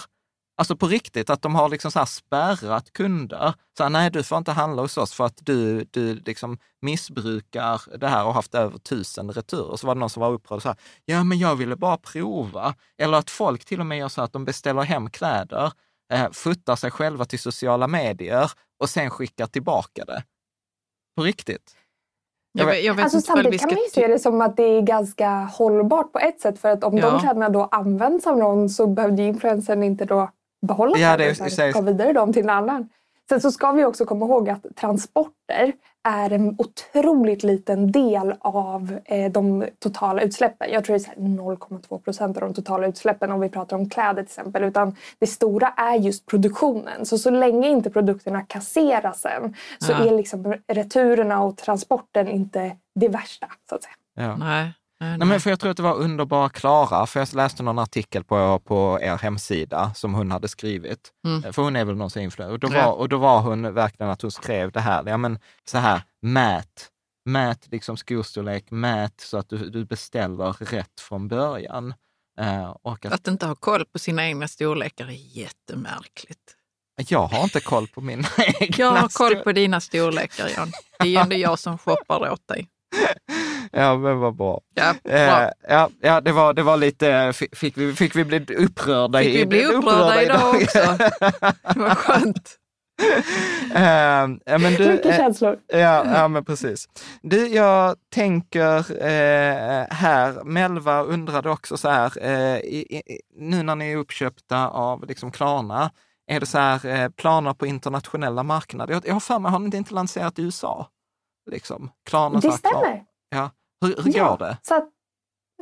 Alltså på riktigt, att de har liksom så spärrat kunder. Så här, nej, du får inte handla hos oss för att du, du liksom missbrukar det här och haft över tusen returer. Så var det någon som var upprörd och sa, ja men jag ville bara prova. Eller att folk till och med gör så att de beställer hem kläder, eh, fotar sig själva till sociala medier och sen skickar tillbaka det. På riktigt. Jag vet, jag vet alltså, samtidigt kan man ju se det som att det är ganska hållbart på ett sätt. För att om ja. de kläderna då används av någon så behövde influensen inte då behålla ja, det, och ta vidare dem till en annan. Sen så ska vi också komma ihåg att transporter är en otroligt liten del av eh, de totala utsläppen. Jag tror det är 0,2 procent av de totala utsläppen om vi pratar om kläder till exempel. Utan det stora är just produktionen. Så så länge inte produkterna kasseras sen så ja. är liksom returerna och transporten inte det värsta så att säga. Ja. Nej. Nej, nej. men för jag tror att det var Underbara Klara, för jag läste någon artikel på, på er hemsida som hon hade skrivit. Mm. För hon är väl någon som influencer. Och, då var, och då var hon verkligen att hon skrev det här, ja men så här, mät, mät liksom skostorlek, mät så att du, du beställer rätt från början. Uh, och att, att inte ha koll på sina egna storlekar är jättemärkligt. Jag har inte koll på mina egna. Jag har koll på dina storlekar, Jan. Det är ju ändå jag som shoppar åt dig. Ja, men vad bra. Ja, bra. Eh, ja, ja det, var, det var lite, fick vi, fick vi bli upprörda? Fick vi bli upprörda, upprörda idag, idag också? det var skönt. uh, men du, Mycket uh, känslor. Ja, ja, men precis. Du, jag tänker uh, här, Melva undrade också så här, i, i, nu när ni är uppköpta av liksom Klarna, är det så här planer på internationella marknader? Jag, jag har för mig, har ni inte lanserat i USA? Liksom. Klarna, det stämmer. Ja. Hur, hur ja, går det? Så att,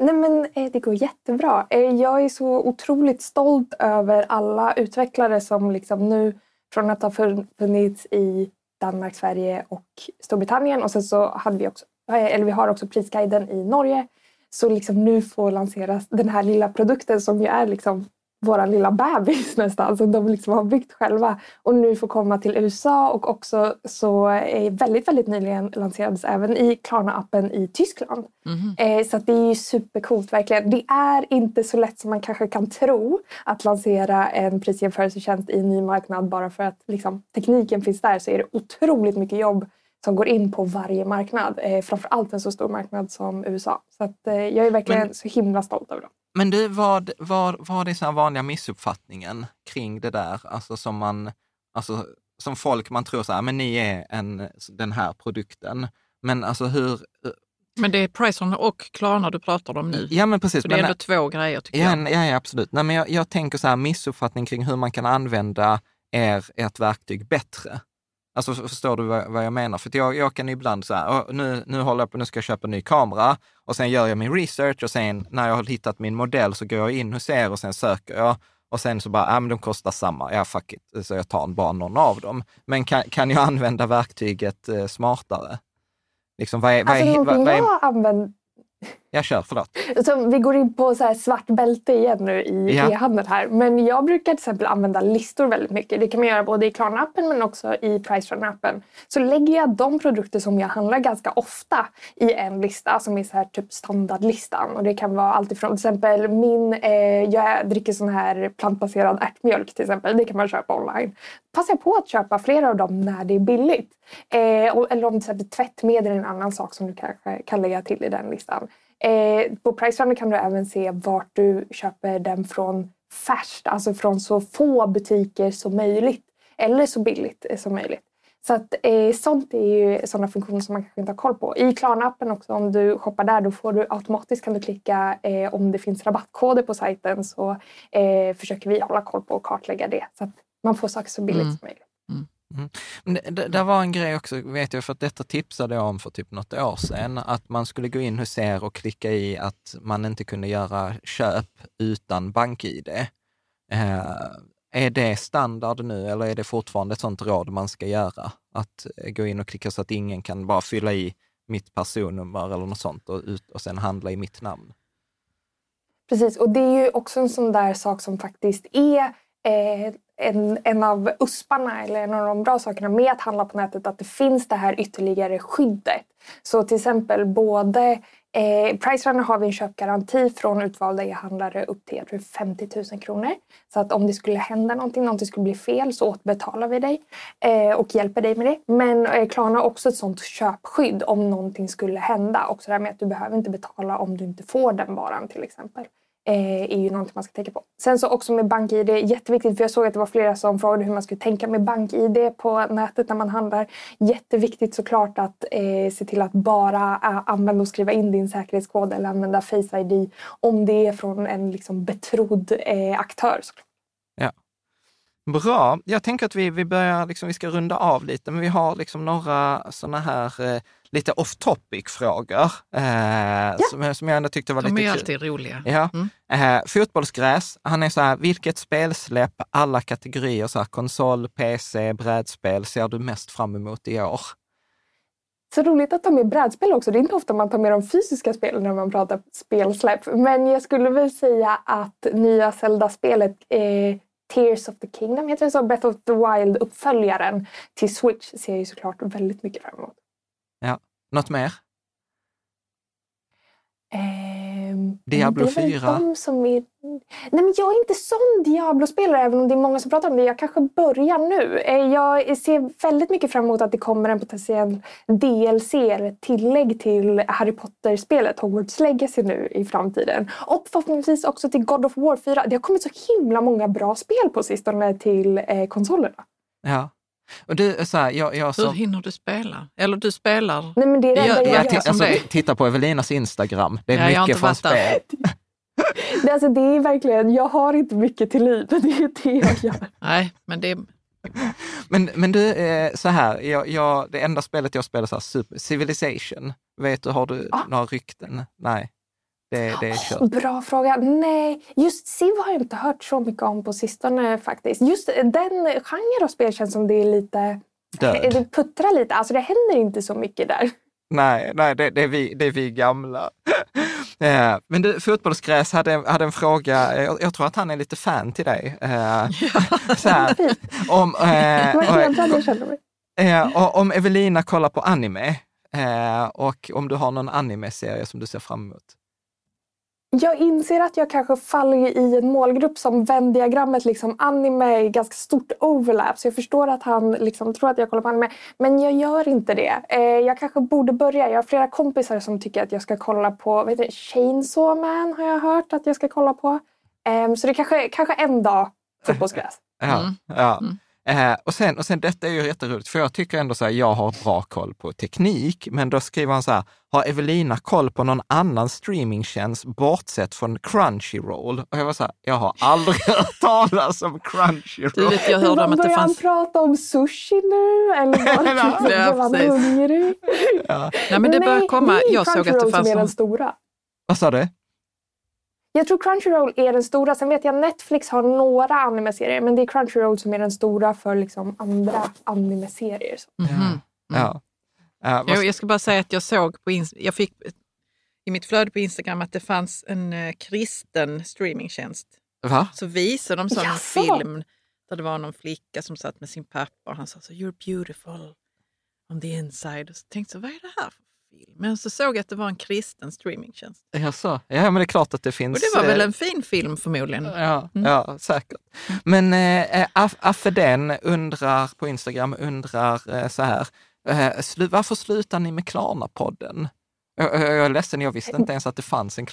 nej men, eh, det går jättebra. Eh, jag är så otroligt stolt över alla utvecklare som liksom nu, från att ha funnits i Danmark, Sverige och Storbritannien och sen så hade vi också, eh, eller vi har också Prisguiden i Norge, så liksom nu får lanseras den här lilla produkten som ju är liksom vår lilla bebis nästan som de liksom har byggt själva och nu får komma till USA och också så är väldigt, väldigt nyligen lanserades även i Klarna-appen i Tyskland. Mm. så det är ju supercoolt verkligen. Det är inte så lätt som man kanske kan tro att lansera en prisjämförelsetjänst i en ny marknad bara för att liksom, tekniken finns där så är det otroligt mycket jobb som går in på varje marknad. Eh, framförallt en så stor marknad som USA. Så att, eh, jag är verkligen Men... så himla stolt över dem. Men du, vad, vad, vad är den vanliga missuppfattningen kring det där? Alltså som man, alltså som folk, man tror så här, men ni är en, den här produkten. Men alltså hur... Men det är Pricerunner och Klarna du pratar om nu. Ja, men precis. För det är ändå två grejer tycker ja, jag. Ja, ja absolut. Nej, men jag, jag tänker så här, missuppfattning kring hur man kan använda er, ert verktyg bättre. Alltså förstår du vad, vad jag menar? För jag, jag kan ibland så här, nu, nu håller jag på, nu ska jag köpa en ny kamera och sen gör jag min research och sen när jag har hittat min modell så går jag in hos er och sen söker jag och sen så bara, ja men de kostar samma, ja fuck it, så jag tar bara någon av dem. Men kan, kan jag använda verktyget eh, smartare? Liksom, vad är, vad är, alltså, vad, vad är, jag använder jag kör, förlåt. Så vi går in på så svart bälte igen nu i ja. e-handeln här. Men jag brukar till exempel använda listor väldigt mycket. Det kan man göra både i Klarna-appen men också i Pricerunner-appen. Så lägger jag de produkter som jag handlar ganska ofta i en lista som är så här typ standardlistan. Och det kan vara alltifrån till exempel min, eh, jag dricker sån här plantbaserad ärtmjölk till exempel. Det kan man köpa online. Passa på att köpa flera av dem när det är billigt. Eh, eller om till exempel tvättmedel är en annan sak som du kanske kan lägga till i den listan. Eh, på Pricerunner kan du även se vart du köper den från färskt, alltså från så få butiker som möjligt. Eller så billigt som möjligt. Så att, eh, sånt är ju sådana funktioner som man kanske inte har koll på. I Klarna-appen också, om du shoppar där, då får du automatiskt kan du klicka eh, om det finns rabattkoder på sajten så eh, försöker vi hålla koll på och kartlägga det så att man får saker så billigt mm. som möjligt. Mm. Det, det, var en grej också, vet jag, för att detta tipsade jag om för typ något år sedan, att man skulle gå in hos er och klicka i att man inte kunde göra köp utan BankID. Eh, är det standard nu eller är det fortfarande ett sånt råd man ska göra? Att eh, gå in och klicka så att ingen kan bara fylla i mitt personnummer eller något sånt och, ut, och sen handla i mitt namn? Precis, och det är ju också en sån där sak som faktiskt är eh, en, en av usparna eller en av de bra sakerna med att handla på nätet att det finns det här ytterligare skyddet. Så till exempel både Eh, Pricerunner har vi en köpgaranti från utvalda e-handlare upp till jag tror 50 000 kronor. Så att om det skulle hända någonting, någonting skulle bli fel så återbetalar vi dig eh, och hjälper dig med det. Men eh, Klarna har också ett sånt köpskydd om någonting skulle hända. Också det här med att du behöver inte betala om du inte får den varan till exempel eh, Eh, är ju någonting man ska tänka på. Sen så också med BankID, jätteviktigt för jag såg att det var flera som frågade hur man skulle tänka med BankID på nätet när man handlar. Jätteviktigt såklart att eh, se till att bara eh, använda och skriva in din säkerhetskod eller använda Face ID om det är från en liksom, betrodd eh, aktör. Såklart. Bra. Jag tänker att vi, vi börjar, liksom, vi ska runda av lite, men vi har liksom några sådana här eh, lite off topic-frågor eh, ja. som, som jag ändå tyckte var De lite är kul. alltid roliga. Ja. Mm. Eh, fotbollsgräs, han är så här, vilket spelsläpp, alla kategorier, så här, konsol, PC, brädspel, ser du mest fram emot i år? Så roligt att ta med brädspel också. Det är inte ofta man tar med de fysiska spelen när man pratar spelsläpp. Men jag skulle väl säga att nya Zelda-spelet eh, Tears of the Kingdom, heter det så? Breath of the Wild-uppföljaren till Switch ser jag ju såklart väldigt mycket fram emot. Ja. Något mer? Ehm, Diablo 4? De som är... Nej, men jag är inte sån Diablo-spelare, även om det är många som pratar om det. Jag kanske börjar nu. Eh, jag ser väldigt mycket fram emot att det kommer en potentiell DLC, tillägg till Harry Potter-spelet Hogwarts Legacy nu i framtiden. Och förhoppningsvis också till God of War 4. Det har kommit så himla många bra spel på sistone till eh, konsolerna. Ja. Och du, så här, jag, jag Hur så... hinner du spela? Eller du spelar? Nej, men det är det jag jag gör. som alltså, titta på Evelinas Instagram. Det är Ja, jag har mycket från spel. Det, alltså, det är verkligen, jag har inte mycket till liv, men det är det jag gör. Nej, men det... Men, men du, så här, jag, jag, det enda spelet jag spelar, så här, Civilization, vet du, har du Ah. några rykten? Nej, det, det är kört. Bra fråga. Nej, just Civ har jag inte hört så mycket om på sistone faktiskt. Just den genren av spel känns som det är lite... Död. Det puttrar lite. Alltså det händer inte så mycket där. Nej, nej det, det, är vi, det är vi gamla. Eh, Men du, Fotbollsgräs hade, hade en fråga, jag, jag tror att han är lite fan till dig. Eh, här, om, eh, och- eh, om Evelina kollar på anime och om du har någon anime-serie som du ser fram emot. Jag inser att jag kanske faller i en målgrupp som Venn-diagrammet, liksom anime är ganska stort overlap. Så jag förstår att han liksom tror att jag kollar på anime. Men jag gör inte det. Eh, jag kanske borde börja. Jag har flera kompisar som tycker att jag ska kolla på heter det? Chainsaw Man har jag hört att jag ska kolla på. Eh, så det kanske, kanske en dag fotbollsgräs. Ja, Mm. ja. Mm. Eh, och, sen, och sen detta är ju jätteroligt, för jag tycker ändå så här, jag har bra koll på teknik, men då skriver han så här, har Evelina koll på någon annan streamingtjänst bortsett från Crunchyroll? Och jag var så här, jag har aldrig hört talas om Du Crunchyroll. vet, jag hörde om att det börjar han fanns... prata om sushi nu? Eller var han hungrig? Ja. Nej, men det börjar Nej, komma. Jag såg att det Crunchyroll fanns som är den stora. Vad sa du? Jag tror Crunchyroll är den stora. Sen vet jag Netflix har några anime-serier men det är Crunchyroll som är den stora för liksom andra anime-serier. Så. Mhm. Ja. Ja, vad- Jo, jag ska bara säga att jag såg på jag fick i mitt flöde på Instagram att det fanns en eh, kristen streamingtjänst. Va? Så visade de så en Jaså? film där det var någon flicka som satt med sin pappa och han sa så “You're beautiful on the inside”. Och så tänkte jag, vad är det här för film? Men så såg jag att det var en kristen streamingtjänst. Jaså? Ja, men det är klart att det finns... Och det var väl eh, en fin film förmodligen. Ja, Mm. ja säkert. Men eh, Aff- Affeden undrar på Instagram, undrar eh, så här, eh, varför slutar ni med Klarna-podden? Jag, jag, jag är ledsen, jag visste inte ens att det fanns en.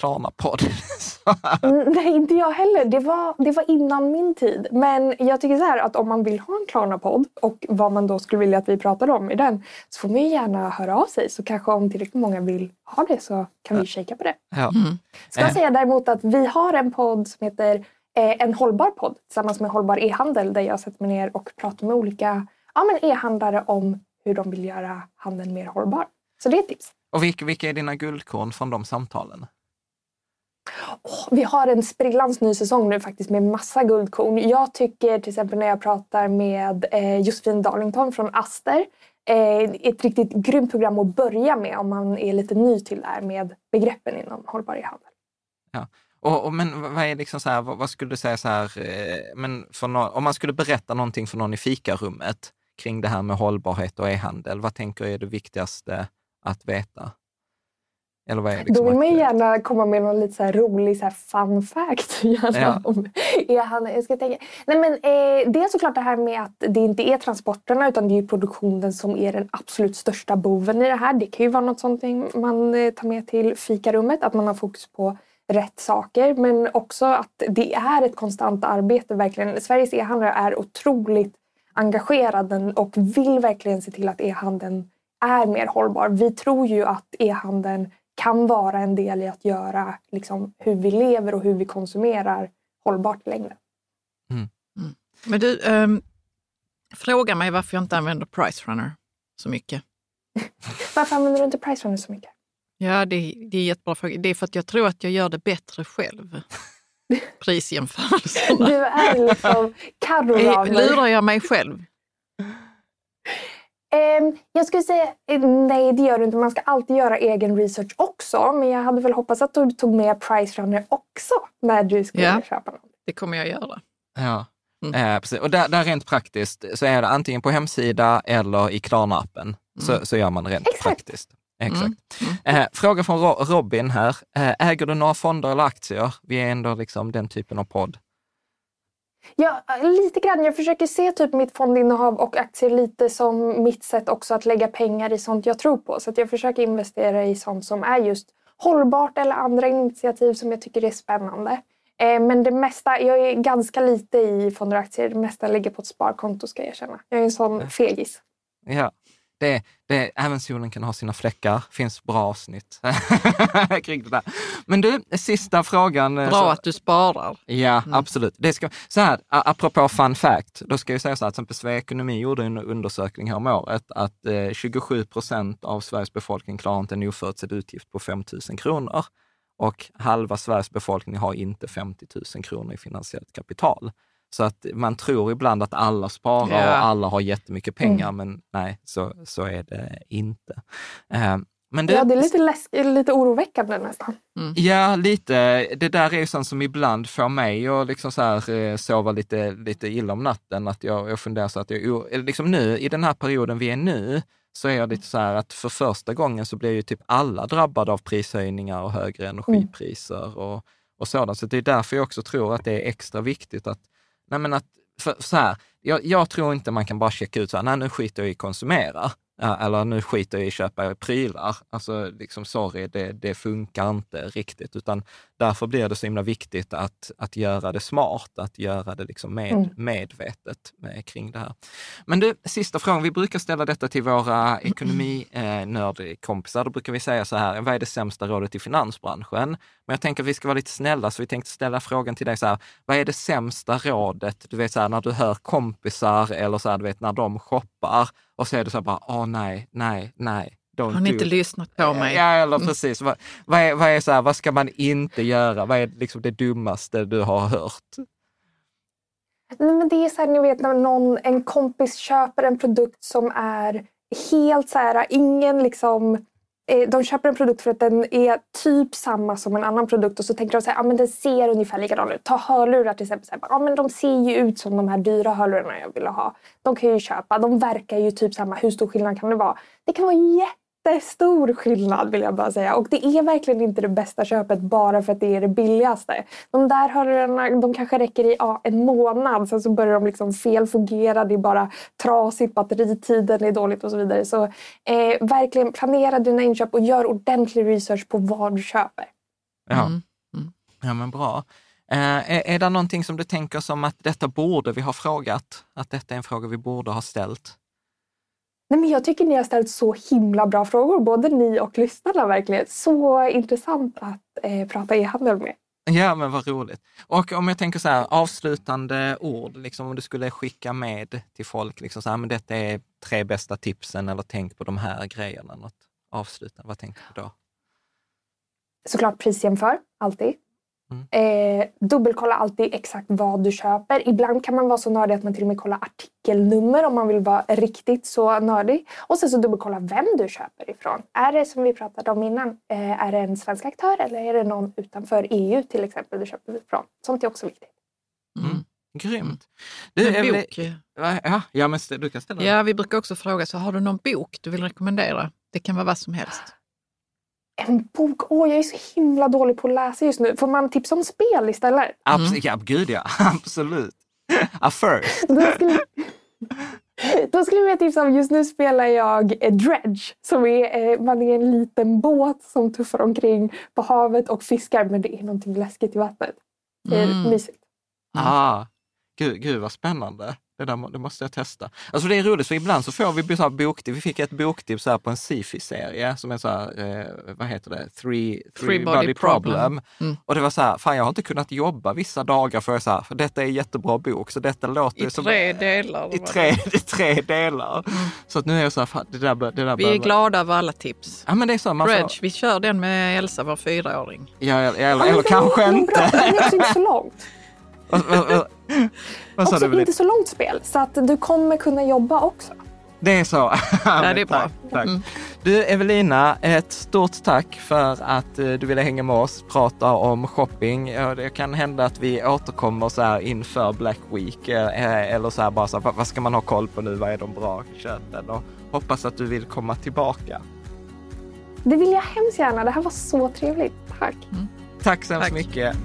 Mm, Nej, inte jag heller. Det var, det var innan min tid. Men jag tycker så här att om man vill ha en Klarna-podd och vad man då skulle vilja att vi pratade om i den så får man ju gärna höra av sig. Så kanske om tillräckligt många vill ha det så kan vi kika på det. ja. Mm. Ska jag Eh. säga däremot att vi har en podd som heter eh, En hållbar podd tillsammans med Hållbar e-handel där jag sätter mig ner och pratar med olika ja, men e-handlare om hur de vill göra handeln mer hållbar. Så det är ett tips. Och vilka, vilka är dina guldkorn från de samtalen? Åh, vi har en sprillans ny säsong nu faktiskt med massa guldkorn. Jag tycker till exempel när jag pratar med eh, Josefin Darlington från Aster eh, ett riktigt grymt program att börja med om man är lite ny till det här med begreppen inom hållbar e-handel. Och, och, men vad är liksom så här, vad, vad skulle du säga så här, eh, men nå- om man skulle berätta någonting för någon i fikarummet kring det här med hållbarhet och e-handel, vad tänker du är det viktigaste att veta? Eller vad är liksom Då vill man ju gärna komma med någon lite så rolig så fun fact. Gärna Ja. om e-handel. Jag ska tänka. Nej, men, eh, det är såklart det här med att det inte är transporterna utan det är ju produktionen som är den absolut största boven i det här. Det kan ju vara något sånt man eh, tar med till fikarummet, att man har fokus på rätt saker men också att det är ett konstant arbete verkligen. Sveriges e-handlare är otroligt engagerade och vill verkligen se till att e-handeln är mer hållbar. Vi tror ju att e-handeln kan vara en del i att göra liksom, hur vi lever och hur vi konsumerar hållbart i längden. Men du, um, fråga mig varför jag inte använder Pricerunner så mycket. Varför använder du inte Pricerunner så mycket? Ja, det, det är en jättebra fråga. Det är för att jag tror att jag gör det bättre själv. Prisjämförelserna. Du är liksom Carro Lurar jag mig själv? Ehm, jag skulle säga eh, nej, det gör du inte. Man ska alltid göra egen research också. Men jag hade väl hoppats att du tog med Pricerunner också när du skulle Ja. köpa något. Det kommer jag göra. Ja, Mm. eh, precis. Och där, där rent praktiskt så är det antingen på hemsida eller i Klarna-appen. Så, så gör man rent Exakt. praktiskt. Exakt. Mm. Eh, fråga från Ro- Robin här. Eh, äger du några fonder eller aktier? Vi är ändå liksom den typen av podd. Ja, lite grann. Jag försöker se typ mitt fondinnehav och aktier lite som mitt sätt också att lägga pengar i sånt jag tror på. Så att jag försöker investera i sånt som är just hållbart eller andra initiativ som jag tycker är spännande. Eh, Men det mesta, jag är ganska lite i fonder och aktier. Det mesta ligger på ett sparkonto ska jag erkänna. Jag är en sån fegis. Ja, det, det, även solen kan ha sina fläckar. finns bra avsnitt kring det där. Men du, sista frågan. eh, Bra så- att du sparar. Ja, absolut. Det ska, så här, apropå fun fact, då ska jag säga så här, till exempel Svea Ekonomi gjorde en undersökning här om året att eh, 27 procent av Sveriges befolkning klarar inte en oförutsedd utgift på 5 000 kronor. Och halva Sveriges befolkning har inte 50 000 kronor i finansiellt kapital. Så att man tror ibland att alla sparar Ja. och alla har jättemycket pengar, men nej, så, så är det inte. Eh, men du, Ja, det är lite, läsk- lite oroväckande nästan. Ja, lite. Det där är ju sånt som ibland får mig att liksom så här, eh, sova lite, lite illa om natten. Att jag, jag funderar så att jag, liksom nu, i den här perioden vi är nu, så är jag lite så här att för första gången så blir ju typ alla drabbade av prishöjningar och högre energipriser och, och sådant. Så det är därför jag också tror att det är extra viktigt att, nej men att, för, så här, jag, jag tror inte man kan bara checka ut så här, nej nu skiter jag i att konsumera. Eller nu skiter jag i att köpa prylar. Alltså, liksom, sorry, det, det funkar inte riktigt. Utan därför blir det så himla viktigt att, att göra det smart, att göra det liksom med, Mm. medvetet med, kring det här. Men du, sista frågan. Vi brukar ställa detta till våra ekonominördkompisar. Då brukar vi säga så här, vad är det sämsta rådet i finansbranschen? Men jag tänker att vi ska vara lite snälla, så vi tänkte ställa frågan till dig så här, vad är det sämsta rådet, du vet så här, när du hör kompisar eller så här, du vet när de shoppar och så är det så här bara, åh nej, nej, nej. Don't Har ni inte it." lyssnat på mig? Ja, eller precis. Vad, vad, är, vad är så här, vad ska man inte göra? Vad är liksom det dummaste du har hört? Nej, men det är så här, ni vet när någon, en kompis köper en produkt som är helt så här, ingen liksom Eh, de köper en produkt för att den är typ samma som en annan produkt och så tänker de så här, ah, men den ser ungefär likadan ut. Ta hörlurar till exempel. Så här, ah, men de ser ju ut som de här dyra hörlurarna jag ville ha. De kan jag ju köpa. De verkar ju typ samma. Hur stor skillnad kan det vara? Det kan vara jätte jättestor skillnad vill jag bara säga. Och det är verkligen inte det bästa köpet bara för att det är det billigaste. De där hörlurarna de kanske räcker i ja, en månad. Sen så börjar de liksom fel fungera. Det är bara trasigt. Batteritiden är dåligt och så vidare. Så eh, verkligen planera dina inköp och gör ordentlig research på vad du köper. Ja, Mm. ja men bra. Eh, är, är det någonting som du tänker som att detta borde vi ha frågat? Att detta är en fråga vi borde ha ställt? Nej, men jag tycker ni har ställt så himla bra frågor, både ni och lyssnarna verkligen. Så intressant att eh, prata e-handel med. Ja, men vad roligt. Och om jag tänker så här, avslutande ord, liksom om du skulle skicka med till folk, liksom så här, men detta är tre bästa tipsen eller tänk på de här grejerna, något avslutande, vad tänker du då? Såklart prisjämför, alltid. Mm. Eh, dubbelkolla alltid exakt vad du köper. Ibland kan man vara så nördig att man till och med kollar artikelnummer om man vill vara riktigt så nördig. Och sen så dubbelkolla vem du köper ifrån. Är det som vi pratade om innan, eh, är det en svensk aktör eller är det någon utanför EU till exempel du köper ifrån? Sånt är också viktigt. Mm. Grymt. Du, En Evelyn- bok. Ja, ja, men du kan ställa den. Ja, vi brukar också fråga, så har du någon bok du vill rekommendera? Det kan vara vad som helst. En bok? Åh, jag är så himla dålig på att läsa just nu. Får man tips om spel istället? Abs- ja, gud ja, absolut. A first. Då skulle, då skulle jag tipsa om, just nu spelar jag eh, Dredge. Som är, eh, man är en liten båt som tuffar omkring på havet och fiskar. Men det är någonting läskigt i vattnet. Det är Mm. mysigt. Ah, gud, gud vad spännande. Det, där, det måste jag testa. Alltså det är roligt, för ibland så får vi så här boktips. Vi fick ett boktips så här på en sci-fi-serie som är så här, eh, vad heter det, Three, three, three Body, body Problem. problem. Mm. Och det var så här, fan jag har inte kunnat jobba vissa dagar för, så här, för detta är en jättebra bok, så detta låter I som... tre delar. I tre, i tre delar. Mm. Så att nu är jag så här, fan, det där, det där Vi är glada över alla tips. Ja men det är så. Man Reg, får... vi kör den med Elsa, vår fyraåring. Ja, eller, eller, eller kanske inte. Det är inte så långt. Vad sa du? inte så långt spel, så att du kommer kunna jobba också. Det är så? ja, det är bra. Tack, tack. Mm. Du Evelina, ett stort tack för att eh, du ville hänga med oss, prata om shopping. Det kan hända att vi återkommer så här inför Black Week eh, eller så här bara så här, vad ska man ha koll på nu? Vad är de bra köpen? Och hoppas att du vill komma tillbaka. Det vill jag hemskt gärna. Det här var så trevligt. Tack. Mm. Tack så hemskt mycket.